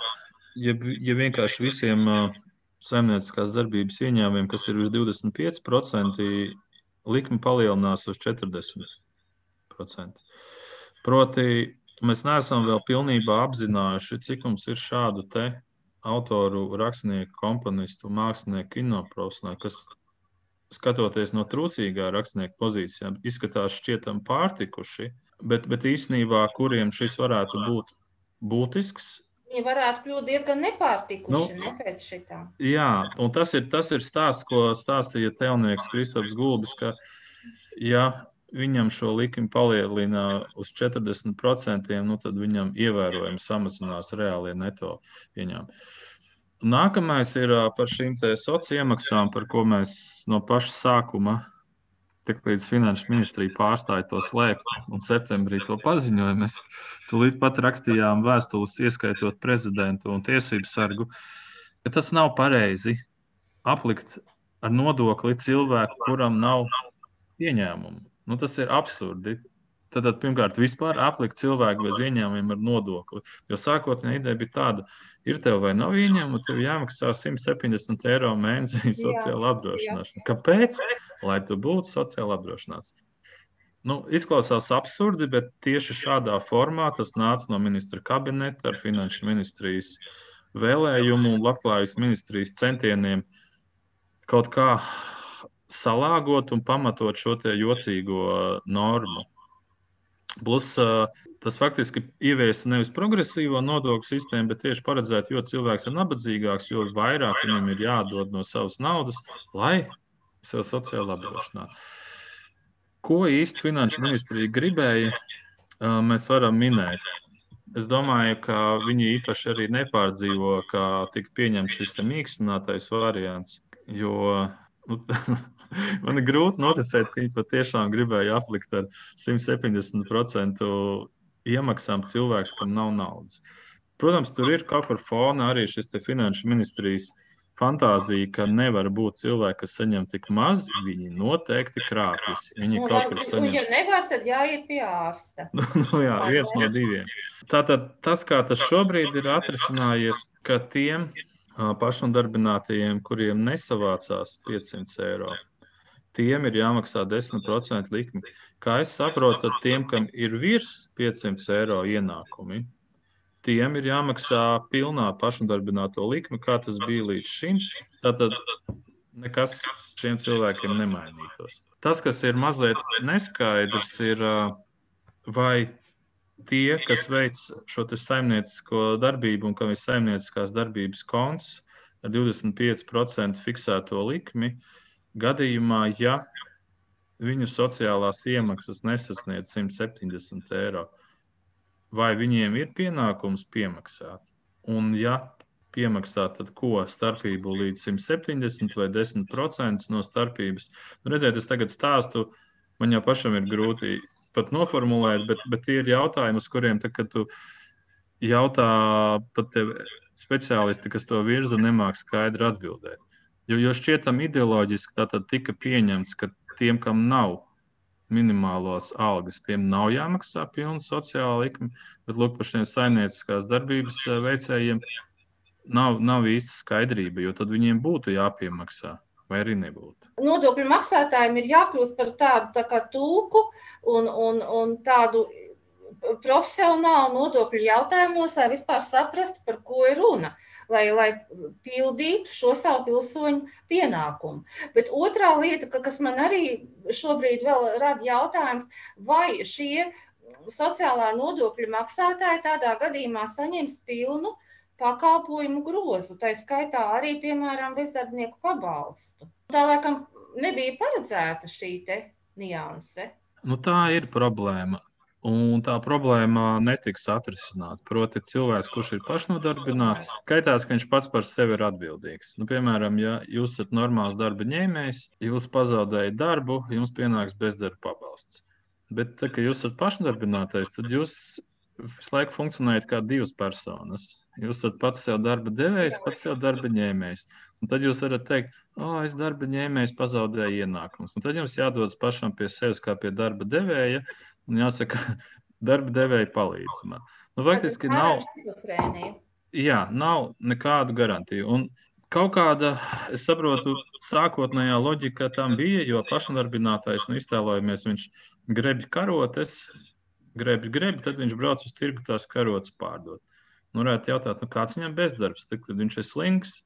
ja, ja vienkārši visiem saimnieciskās darbības ieņēmumiem, kas ir uz 25%, likme palielinās uz 40%. Proti, Mēs neesam vēl pilnībā apzinājuši, cik mums ir šādu te autoru, rakstnieku, komponistu, mākslinieku, kinoprofesionāļu, kas skatoties no trūcīgā rakstnieka pozīcijām, izskatās šķietam pārtikuši, bet, bet īstenībā kuriem šis varētu būt būtisks. Viņi varētu kļūt diezgan nepārtikuši nu, ne, pēc šitā. Jā, un tas ir, tas ir stāsts, ko stāstīja telnieks Kristaps Gulbis, ka ja viņam šo likmi palielina uz 40%, nu tad viņam ievērojami samazinās reālie neto ieņēmumi. Nākamais ir par šīm sociālajām iemaksām, par ko mēs no paša sākuma, tik līdz finanšu ministrija pārstāja to slēpt, un septembrī to paziņoja. Mēs tūlīt pat rakstījām vēstules, ieskaitot prezidentu un tiesību sargu, ka tas nav pareizi aplikt ar nodokli cilvēku, kuram nav ieņēmumu. Nu, tas ir absurdi. Tad, tad pirmkārt, vispār aplikt cilvēku bez ieņēmumiem ar nodokli. Jo sākotnēji ideja bija tāda, ir tev vai nav ieņēmumu, tev jāmaksā 170 eiro mēnesī sociāla apdrošināšana. Kāpēc? Lai tu būtu sociāli apdrošināts. Nu, izklausās absurdi, bet tieši šādā formā tas nāca no ministra kabineta ar finanšu ministrijas vēlējumu un labklājības ministrijas centieniem kaut kā salāgot un pamatot šo jocīgo normu. Plus tas faktiski ieviesa nevis progresīvo nodokļu sistēmu, bet tieši paredzēt, jo cilvēks ir nabadzīgāks, jo vairāk viņam ir jādod no savas naudas, lai sev sociāli apdrošinātu. Ko īsti finanšu ministrija gribēja, mēs varam minēt. Es domāju, ka viņi īpaši arī nepārdzīvo, ka tika pieņemts šis mīkstinātais variants, jo nu, Man ir grūti noticēt, ka viņi patiešām gribēja aplikt ar 170% iemaksām cilvēks, kam nav naudas. Protams, tur ir kaut kur fona arī šis finanšu ministrijas fantāzija, ka nevar būt cilvēki, kas saņem tik maz. Viņi noteikti krāpjas. Viņi nu, kaut kur saņem. Ja nevar, tad jāiet pie ārsta. nu, jā, viens no diviem. Tātad tas, kā tas šobrīd ir atrisinājies, ka tiem pašnodarbinātajiem, kuriem nesavācās 500 eiro, tiem ir jāmaksā 10% likme. Kā es saprotu, tad tiem, kam ir virs 500 eiro ienākumi, tiem ir jāmaksā pilnā pašnodarbināto likme, kā tas bija līdz šim. Tātad nekas šiem cilvēkiem nemainītos. Tas, kas ir mazliet neskaidrs, ir, vai tie, kas veic šo saimniecisko darbību un kam ir saimnieciskās darbības konts ar 25% fiksēto likmi, gadījumā, ja viņu sociālās iemaksas nesasniedz 170 eiro, vai viņiem ir pienākums piemaksāt? Un, ja piemaksā, tad ko starpību līdz 170 vai 10% no starpības. Nu, redziet, es tagad stāstu, man jau pašam ir grūti pat noformulēt, bet, bet tie ir jautājumi, uz kuriem, tad, kad tu jautā pat tev speciālisti, kas to virza, nemāk skaidri atbildēt. Jo, jo šķietam ideoloģiski tā tad tika pieņemts, ka tiem, kam nav minimālos algas, tiem nav jāmaksā pilna sociāla likme, bet lūk, par šiem saimnieciskās darbības eh, veicējiem nav, nav īsti skaidrība, jo tad viņiem būtu jāpiemaksā vai arī nebūtu? Nodokļu maksātājiem ir jākļūst par tādu tā tūku un, un, un tādu profesionālu nodokļu jautājumos, lai vispār saprastu, par ko ir runa. Lai, lai pildītu šo savu pilsoņu pienākumu. Bet otrā lieta, kas man arī šobrīd rada jautājums, vai šie sociālā nodokļu maksātāji tādā gadījumā saņems pilnu pakalpojumu grozu, tā skaitā arī, piemēram, bezdarbnieku pabalstu. Tā laikam nebija paredzēta šī nianse. Nu, tā ir problēma. Un tā problēma netiks atrisināta. Proti, cilvēks, kurš ir pašnodarbināts, skaitās, ka viņš pats par sevi ir atbildīgs. Nu, piemēram, ja jūs esat normāls darba ņēmējs, jūs pazaudējat darbu, jums pienāks bezdarba pabalsts. Bet, tā, kad jūs esat pašnodarbinātais, tad jūs visu laiku funkcionējat kā divas personas. Jūs esat pats sev darba devējs, pats sev darba ņēmējs. Un tad jūs varat teikt, oh, es darba ņēmējs pazaudēju ienākumus. Un tad jums jādodas pašam pie sevis kā pie darba devēja un jāsaka, darba devēja palīdz man. Nu, faktiski nav. Jā, nav nekādu garantiju. Un kaut kāda, es saprotu, sākotnējā loģika tam bija, jo pašnodarbinātais, nu, iztēlojamies, viņš grebj karotes, grebj, grebj, tad viņš brauc uz tirgu tās karotes pārdot. Nu, varētu jautāt, nu, kāds viņam bezdarbs, tad, kad viņš ir slings,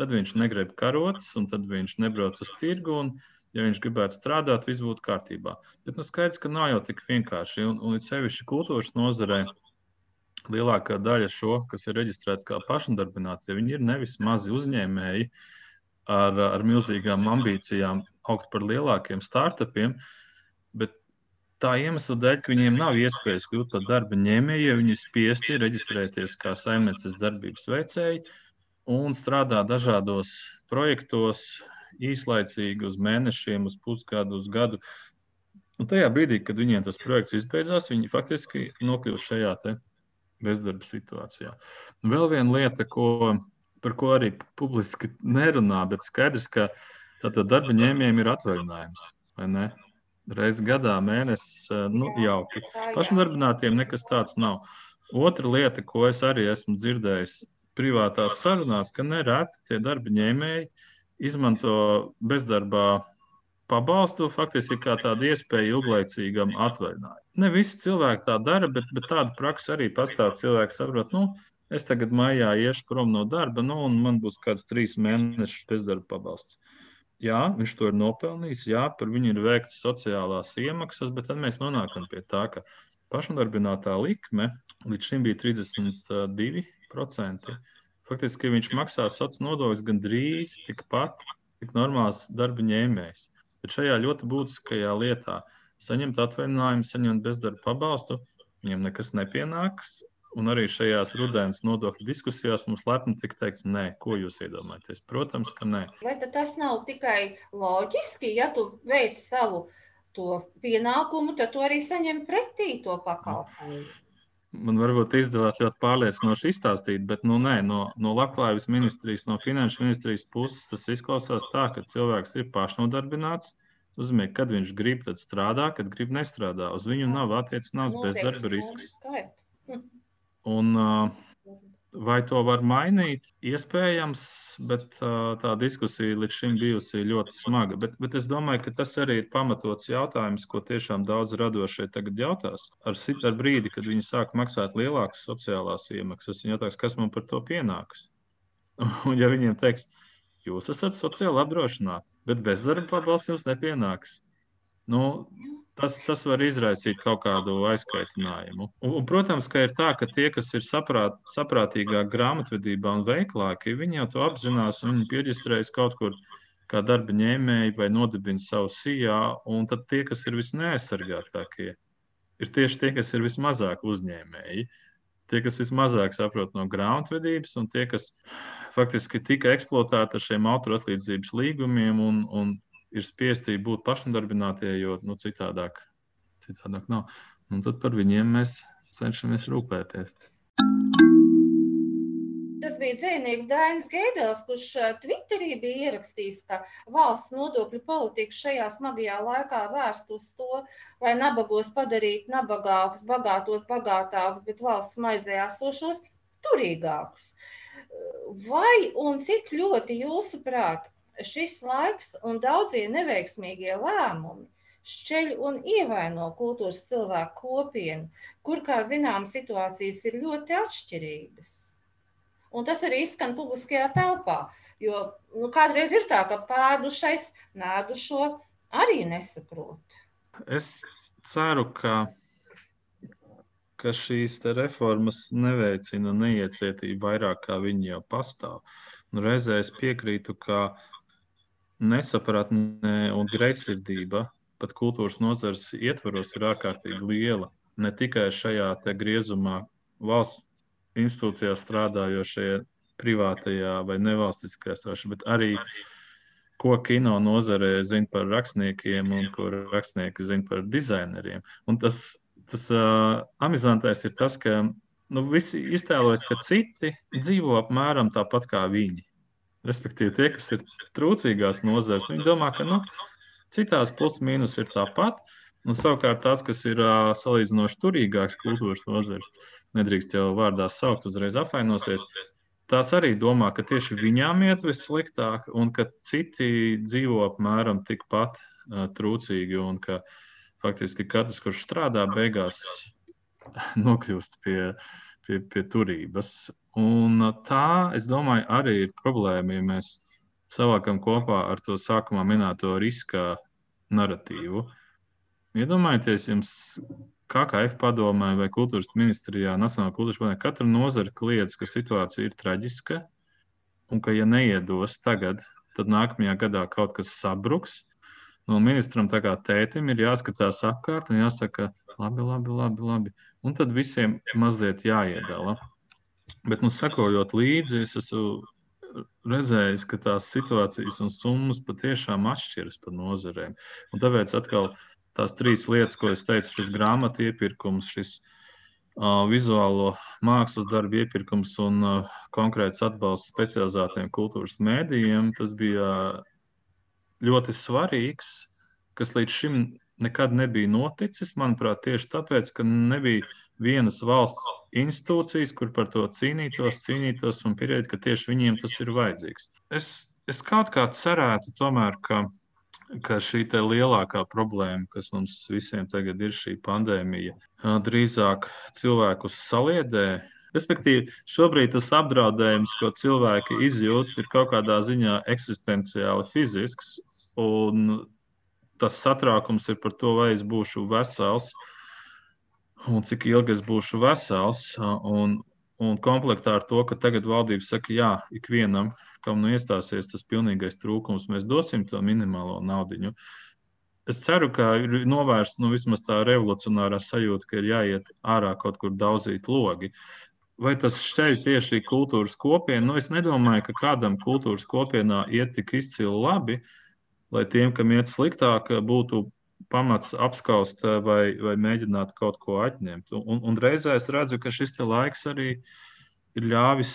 tad viņš negrib karotes, un tad viņš nebrauc uz tirgu. Un, ja viņš gribētu strādāt, viss būtu kārtībā. Bet nu, skaidrs, ka nav jau tik vienkārši. Un, un sevišķi kultūras nozarē lielākā daļa šo, kas ir reģistrēti kā pašnodarbinātie, viņi ir nevis mazi uzņēmēji ar, ar milzīgām ambīcijām, augt par lielākiem startupiem, bet tā iemesla dēļ, ka viņiem nav iespējas kļūt par darba ņēmēju, ja viņi spiesti reģistrēties kā saimnieces darbības veicēji un strādā dažādos projektos, īslaicīgi uz mēnešiem, uz pusgadu, uz gadu. Un tajā brīdī, kad viņiem tas projekts izbeidzās, viņi faktiski nokļūst šajā bezdarba situācijā. Un vēl viena lieta, ko, par ko arī publiski nerunā, bet skaidrs, ka darba ņēmējiem ir atvaļinājums. Reizes gadā, mēnesis, eh, nu, jauki. Pašnodarbinātiem nekas tāds nav. Otra lieta, ko es arī esmu dzirdējis privātās sarunās, ka nereti tie darba ņēmēji izmanto bezdarbā pabalstu faktiski kā tādu iespēju ilglaicīgam atvaļinājumam. Ne visi cilvēki tā dara, bet, bet tāda praksa arī pastāv. Cilvēki saprot, nu, es tagad maijā iešu prom no darba, nu, un man būs kāds trīs mēnešus bezdarba pabalsts. Jā, viņš to ir nopelnījis, jā, par viņu ir veikts sociālās iemaksas, bet tad mēs nonākam pie tā, ka pašnodarbinātā likme līdz šim bija 32%. Faktiski viņš maksā sociālās nodokļus gandrīz tikpat, cik normāls darba ņēmējs. Bet šajā ļoti būtiskajā lietā saņemt atvaļinājumu, saņemt bezdarba pabalstu, viņam nekas nepienāks, Un arī šajās rudens nodokļu diskusijās mums lepni tika teikts, nē, ko jūs iedomājaties? Protams, ka nē. Vai tas nav tikai loģiski, ja tu veic savu to pienākumu, tad tu arī saņem pretī to pakalpojumu? Man varbūt izdevās ļoti pārliecinoši izstāstīt, bet nu, nē, no, no Labklājības ministrijas, no Finanšu ministrijas puses tas izklausās tā, ka cilvēks ir pašnodarbināts. Uzmē, kad viņš grib, tad strādā, kad grib, nestrādā. Uz viņu nav attiecināts bezdarba risks. Hm. Vai to var mainīt? Iespējams, bet tā diskusija līdz šim bijusi ļoti smaga. Bet, bet es domāju, ka tas arī ir pamatots jautājums, ko tiešām daudz radošie tagad jautās. Ar, ar brīdi, kad viņi sāk maksāt lielākas sociālās iemaksas, viņi jautās, kas man par to pienāks. Un, ja viņiem teiks, jūs esat sociāli apdrošināti, bet bezdarba pabalsts jums nepienāks. Nu, tas, tas var izraisīt kaut kādu aizkaitinājumu. Un, un, protams, ka ir tā, ka tie, kas ir saprāt, saprātīgāk grāmatvedībā un veiklāki, viņi jau to apzinās un pieģistrējas kaut kur kā darba ņēmēji vai nodibina savu sijā. Un tad tie, kas ir visneaizsargātākie, ir tieši tie, kas ir vismazāk uzņēmēji. Tie, kas vismazāk saprot no grāmatvedības, un tie, kas faktiski tika eksploatēti ar šiem autoru atlīdzības līgumiem un, un ir spiesti būt pašnodarbinātie, jo nu, citādāk, citādāk nav. Un tad par viņiem mēs cenšamies rūpēties. Tas bija dzīvnieks Dainis Gēdels, kurš Twitterī bija ierakstījis, ka valsts nodokļu politika šajā smagajā laikā vērst uz to, lai nabagos padarīt nabagākus, bagātos bagātākus, bet valsts maizē esošos turīgākus. Vai un cik ļoti jūsuprāt šis laiks un daudzie neveiksmīgie lēmumi šķeļ un ievaino kultūras cilvēku kopienu, kur, kā zinām, situācijas ir ļoti atšķirīgas. Un tas arī izskan publiskajā telpā, jo nu, kādreiz ir tā, ka pēdušais nēdušo arī nesaprot. Es ceru, ka, ka šīs reformas neveicina neiecietību vairāk, kā viņi jau pastāv. Un reizē es piekrītu, ka uh, nesapratne un greizsirdība pat kultūras nozares ietvaros ir ārkārtīgi liela. Ne tikai šajā griezumā, valsts institūcijā strādājošie, privātajā vai nevalstiskajā strādājošie, bet arī ko kino nozarē zina par rakstniekiem un ko rakstnieki zina par dizaineriem. Un tas, tas uh, amizantais ir tas, ka nu, visi iztēlojas, ka citi dzīvo apmēram tāpat kā viņi. Respektīvi, tie, kas ir trūcīgās nozares, viņi domā, ka nu, citās plus-mínus ir tāpat. Un savukārt tās, kas ir uh, salīdzinoši turīgākas kultūras nozares, nedrīkst jau vārdā saukt, uzreiz apvainosies. Tās arī domā, ka tieši viņām iet vissliktāk, un ka citi dzīvo apmēram tikpat uh, trūcīgi, un ka faktiski katrs, kurš strādā, beigās nokļūst pie, pie, pie turības. Un tā, es domāju, arī ir problēma, ja mēs savākam kopā ar to sākumā minēto riska narratīvu. Iedomājieties, jums KKF padomē vai kultūras ministrijā, Nacionālajā kultūras padomē, katra nozara kliedz, ka situācija ir traģiska un ka, ja neiedos tagad, tad nākamajā gadā kaut kas sabruks. No ministram tā kā tētim ir jāskatās apkārt un jāsaka, labi, labi, labi, labi. Un tad visiem mazliet jāiedala. Bet, nu, sekojot līdzi, es esmu redzējis, ka tās situācijas un summas patiešām atšķiras par nozarēm. Un tāpēc atkal tās trīs lietas, ko es teicu, šis grāmatu iepirkums, šis uh, vizuālo mākslas darbu iepirkums un uh, konkrēts atbalsts specializētiem kultūras mēdījiem, tas bija ļoti svarīgs, kas līdz šim nekad nebija noticis. Manuprāt, tieši tāpēc, ka nebija vienas valsts institūcijas, kur par to cīnītos, cīnītos un pierādīt, ka tieši viņiem tas ir vajadzīgs. Es, es kaut kā cerētu, tomēr, ka, ka šī lielākā problēma, kas mums visiem tagad ir šī pandēmija, drīzāk cilvēkus saliedē. Respektīvi, šobrīd tas apdraudējums, ko cilvēki izjūt, ir kaut kādā ziņā eksistenciāli fizisks, un tas satraukums ir par to, vai es būšu vesels, uh, un cik ilgi es būšu vesels. Un, un komplektā ar to, ka tagad valdība saka, jā, ikvienam, kam nu iestāsies tas pilnīgais trūkums, mēs dosim to minimālo naudiņu. Es ceru, ka ir novērsta nu, vismaz tā revolucionārā sajūta, ka ir jāiet ārā kaut kur daudzīt logi. Vai tas šķeļ tieši kultūras kopienu? Nu, es nedomāju, ka kādam kultūras kopienā iet tik izcili labi, lai tiem, kam iet sliktāk, būtu pamats apskaust eh, vai, vai mēģināt kaut ko atņemt. Un, un reizē es redzu, ka šis laiks arī ir ļāvis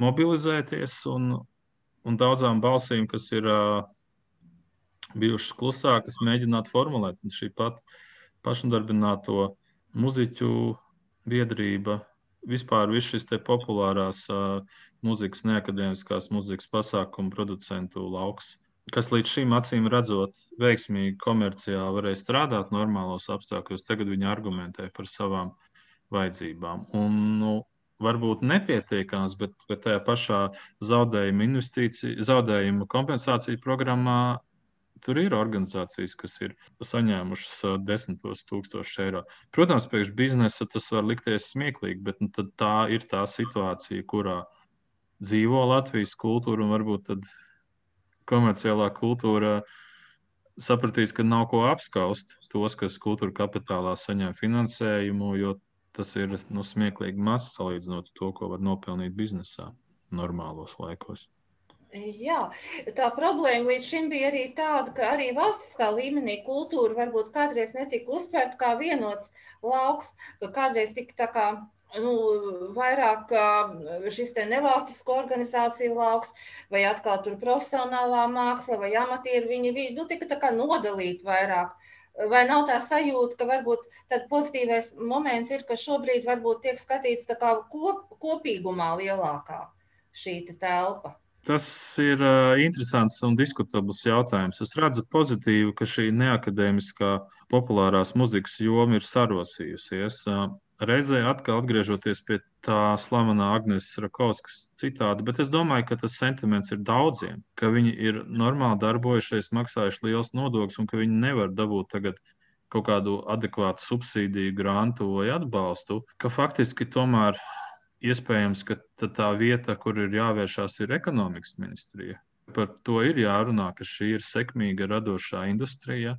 mobilizēties un, un daudzām balsīm, kas ir uh, bijušas klusākas, mēģināt formulēt šī pat pašnodarbināto muziķu biedrība, vispār viss šis populārās uh, mūzikas, neakadēmiskās mūzikas pasākumu producentu lauks, kas līdz šim acīm redzot, veiksmīgi komerciāli varēja strādāt normālos apstākļos, tagad viņi argumentē par savām vajadzībām. Un, nu, varbūt nepietiekams, bet, bet tajā pašā zaudējuma zaudējuma kompensācija programmā Tur ir organizācijas, kas ir saņēmušas desmitos tūkstošus eiro. Protams, priekš biznesa tas var likties smieklīgi, bet nu, tā ir tā situācija, kurā dzīvo Latvijas kultūra un varbūt komerciālā kultūra sapratīs, ka nav ko apskaust tos, kas kultūra kapitālā saņem finansējumu, jo tas ir nu, smieklīgi maz salīdzinot to, ko var nopelnīt biznesā normālos laikos. Jā, tā problēma līdz šim bija arī tāda, ka arī valstiskā līmenī kultūra varbūt kādreiz netika uztvērta kā vienots lauks, ka kādreiz tika tā kā nu, vairāk šis nevalstisko organizāciju lauks, vai atkal tur profesionālā māksla, vai amatieru viņi bija, nu, tika tā kā nodalīti vairāk. Vai nav tā sajūta, ka varbūt tāds pozitīvais moments ir, ka šobrīd varbūt tiek skatīts tā kā kop, kopīgumā lielākā šī telpa? Tas ir uh, interesants un diskutabls jautājums. Es redzu pozitīvu, ka šī neakadēmiskā populārās muzikas joma ir sarosījusies. Uh, reizē atkal atgriežoties pie tā slavenā Agnēs Rakovskas citāta, bet es domāju, ka tas sentiments ir daudziem, ka viņi ir normāli darbojušies, maksājuši liels nodokļus un ka viņi nevar dabūt tagad kaut kādu adekvātu subsīdiju, grantu vai atbalstu, ka faktiski tomēr iespējams, ka tā vieta, kur ir jāvēršās, ir ekonomikas ministrija. Par to ir jārunā, ka šī ir sekmīga radošā industrija,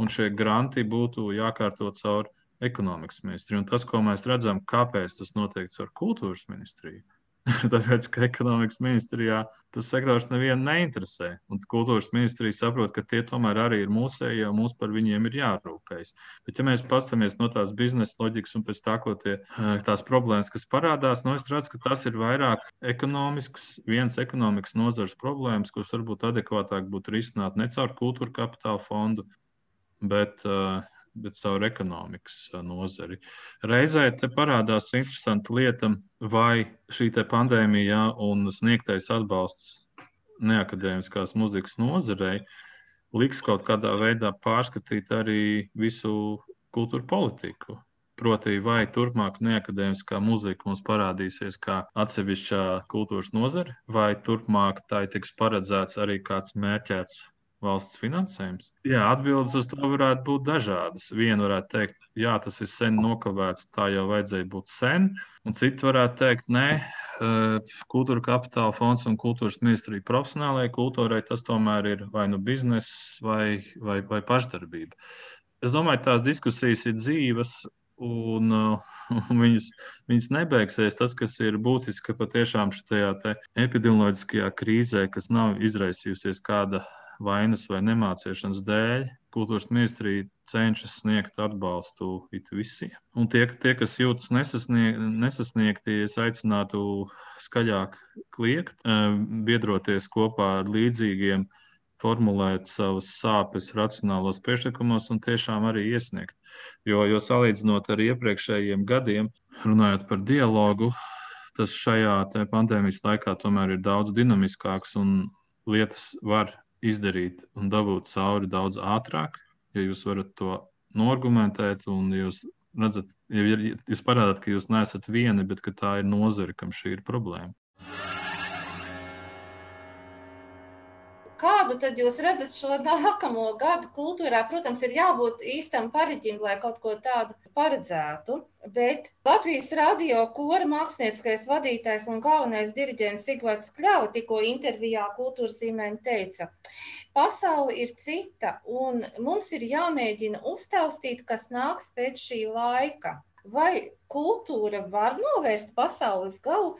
un šie granti būtu jākārto caur ekonomikas ministriju. Un tas, ko mēs redzam, kāpēc tas notiek caur kultūras ministriju, Tāpēc, ka ekonomikas ministrijā tas sektors nevienu neinteresē. Un kultūras ministrija saprot, ka tie tomēr arī ir mūsēji, jo mums par viņiem ir jārūpējas. Bet, ja mēs paskatāmies no tās biznesa loģikas un pēc tā, ko tie, eh, tās problēmas, kas parādās, nu, es redzu, ka tas ir vairāk ekonomisks, viens ekonomikas nozars problēmas, kuras varbūt adekvātāk būtu risināt ne caur kultūra kapitāla fondu, bet uh, bet caur ekonomikas nozari. Reizē te parādās interesanta lieta, vai šī pandēmija un sniegtais atbalsts neakadēmiskās muzikas nozarei liks kaut kādā veidā pārskatīt arī visu kultūru politiku. Proti, vai turpmāk neakadēmiskā muzika mums parādīsies kā atsevišķā kultūras nozare, vai turpmāk tai tiks paredzēts arī kāds mērķēts valsts finansējums? Jā, atbildes uz to varētu būt dažādas. Viena varētu teikt, jā, tas ir sen nokavēts, tā jau vajadzēja būt sen, un citi varētu teikt, nē, eh, kultūra kapitāla fonds un kultūras ministrija profesionālajai kultūrai tas tomēr ir vai nu bizness vai, vai, vai pašdarbība. Es domāju, tās diskusijas ir dzīves, un, un viņas, viņas nebeigsies. Tas, kas ir būtiski, ka patiešām šajā epidemioloģiskajā krīzē, kas nav izraisījusies kāda vainas vai nemācīšanas dēļ kultūras ministrija cenšas sniegt atbalstu visiem. Un tie, tie kas jūtas nesasnieg, nesasniegti, es aicinātu skaļāk kliegt, eh, biedroties kopā ar līdzīgiem, formulēt savas sāpes racionālos priekšlikumos un tiešām arī iesniegt. Jo, jo salīdzinot ar iepriekšējiem gadiem, runājot par dialogu, tas šajā pandēmijas laikā tomēr ir daudz dinamiskāks un lietas var izdarīt un dabūt cauri daudz ātrāk, ja jūs varat to noargumentēt un jūs redzat, ja jūs parādāt, ka jūs neesat vieni, bet ka tā ir nozare, kam šī ir problēma. Kādu tad jūs redzat šo nākamo gadu kultūrā? Protams, ir jābūt īstam pariģim, lai kaut ko tādu paredzētu. Bet Latvijas radio kora mākslinieckais vadītājs un galvenais diriģents Sigvards Kļava tikko intervijā kultūras zīmēm teica, pasaule ir cita un mums ir jāmēģina uztaustīt, kas nāks pēc šī laika. Vai kultūra var novērst pasaules galu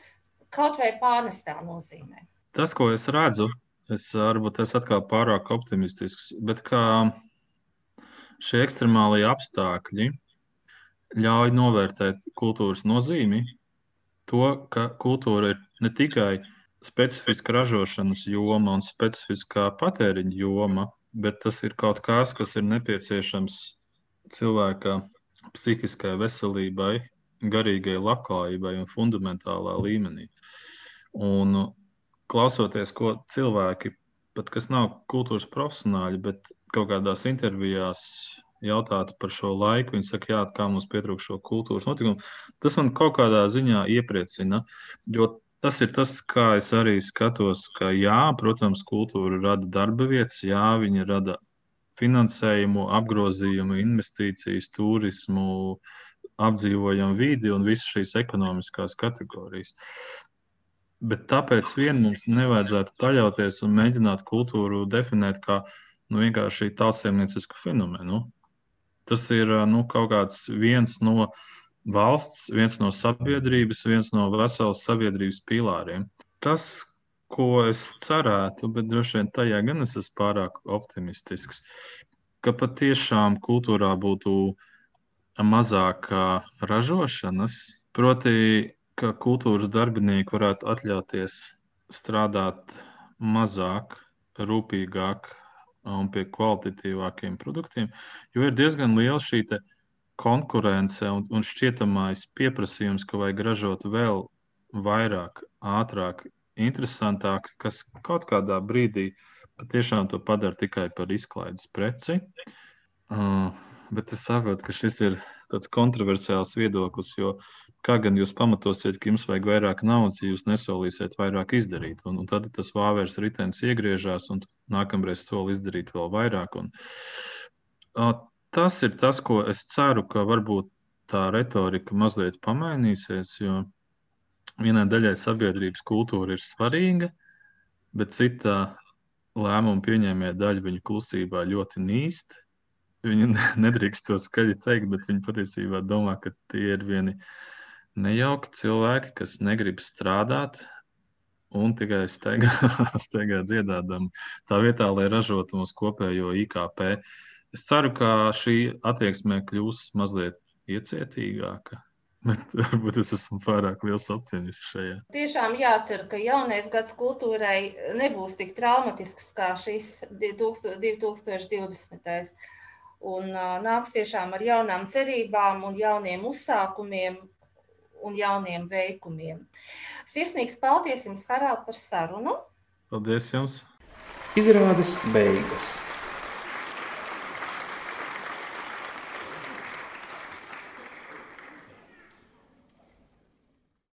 kaut vai pārnestā nozīmē? Tas, ko es redzu, Es varbūt esmu atkal pārāk optimistisks, bet kā šie ekstremālie apstākļi ļauj novērtēt kultūras nozīmi, to, ka kultūra ir ne tikai specifiska ražošanas joma un specifiskā patēriņa joma, bet tas ir kaut kas, kas ir nepieciešams cilvēka psihiskai veselībai, garīgai labklājībai un fundamentālā līmenī. Un klausoties, ko cilvēki, pat kas nav kultūras profesionāļi, bet kaut kādās intervijās jautātu par šo laiku, viņi saka, jā, kā mums pietrūkst šo kultūras notikumu. Tas man kaut kādā ziņā iepriecina, jo tas ir tas, kā es arī skatos, ka jā, protams, kultūra rada darba vietas, jā, viņa rada finansējumu, apgrozījumu, investīcijas, turismu, apdzīvojamu vidi un visas šīs ekonomiskās kategorijas. Bet tāpēc vien mums nevajadzētu paļauties un mēģināt kultūru definēt kā nu, vienkārši tautsēmniecisku fenomenu. Tas ir nu, kaut kāds viens no valsts, viens no sabiedrības, viens no veselas sabiedrības pīlāriem. Tas, ko es cerētu, bet droši vien tajā gan es esmu pārāk optimistisks, ka patiešām kultūrā būtu mazāk ražošanas, proti, ka kultūras darbinieki varētu atļauties strādāt mazāk, rūpīgāk un pie kvalitatīvākiem produktiem, jo ir diezgan liela šī konkurence un, un šķietamais pieprasījums, ka vajag ražot vēl vairāk, ātrāk, interesantāk, kas kaut kādā brīdī patiešām to padara tikai par izklaides preci. Uh, bet es saprotu, ka šis ir tāds kontroversiāls viedoklis, jo kā gan jūs pamatosiet, ka jums vajag vairāk naudas, ja jūs nesolīsiet vairāk izdarīt. Un, un tad tas vāveres ritenis iegriežās, un nākamreiz soli izdarīt vēl vairāk. Un, uh, tas ir tas, ko es ceru, ka varbūt tā retorika mazliet pamainīsies. Jo vienai daļai sabiedrības kultūra ir svarīga, bet cita lēmumu pieņēmēja daļa viņa klusībā ļoti nīst. Viņi nedrīkst to skaļi teikt, bet viņi patiesībā domā, ka tie ir vieni nejauki cilvēki, kas negrib strādāt un tikai steigā, steigā dziedādam tā vietā, lai ražotu mūsu kopējo IKP. Es ceru, ka šī attieksme kļūs mazliet iecietīgāka. Bet varbūt es esmu pārāk liels optimists šajā. Tiešām jācer, ka jaunais gads kultūrai nebūs tik traumatisks kā šis 2020. Un nāks tiešām ar jaunām cerībām un jauniem uzsākumiem un jauniem veikumiem. Sirsnīgs paldies jums, Harald, par sarunu. Paldies jums! Izrādes beigas.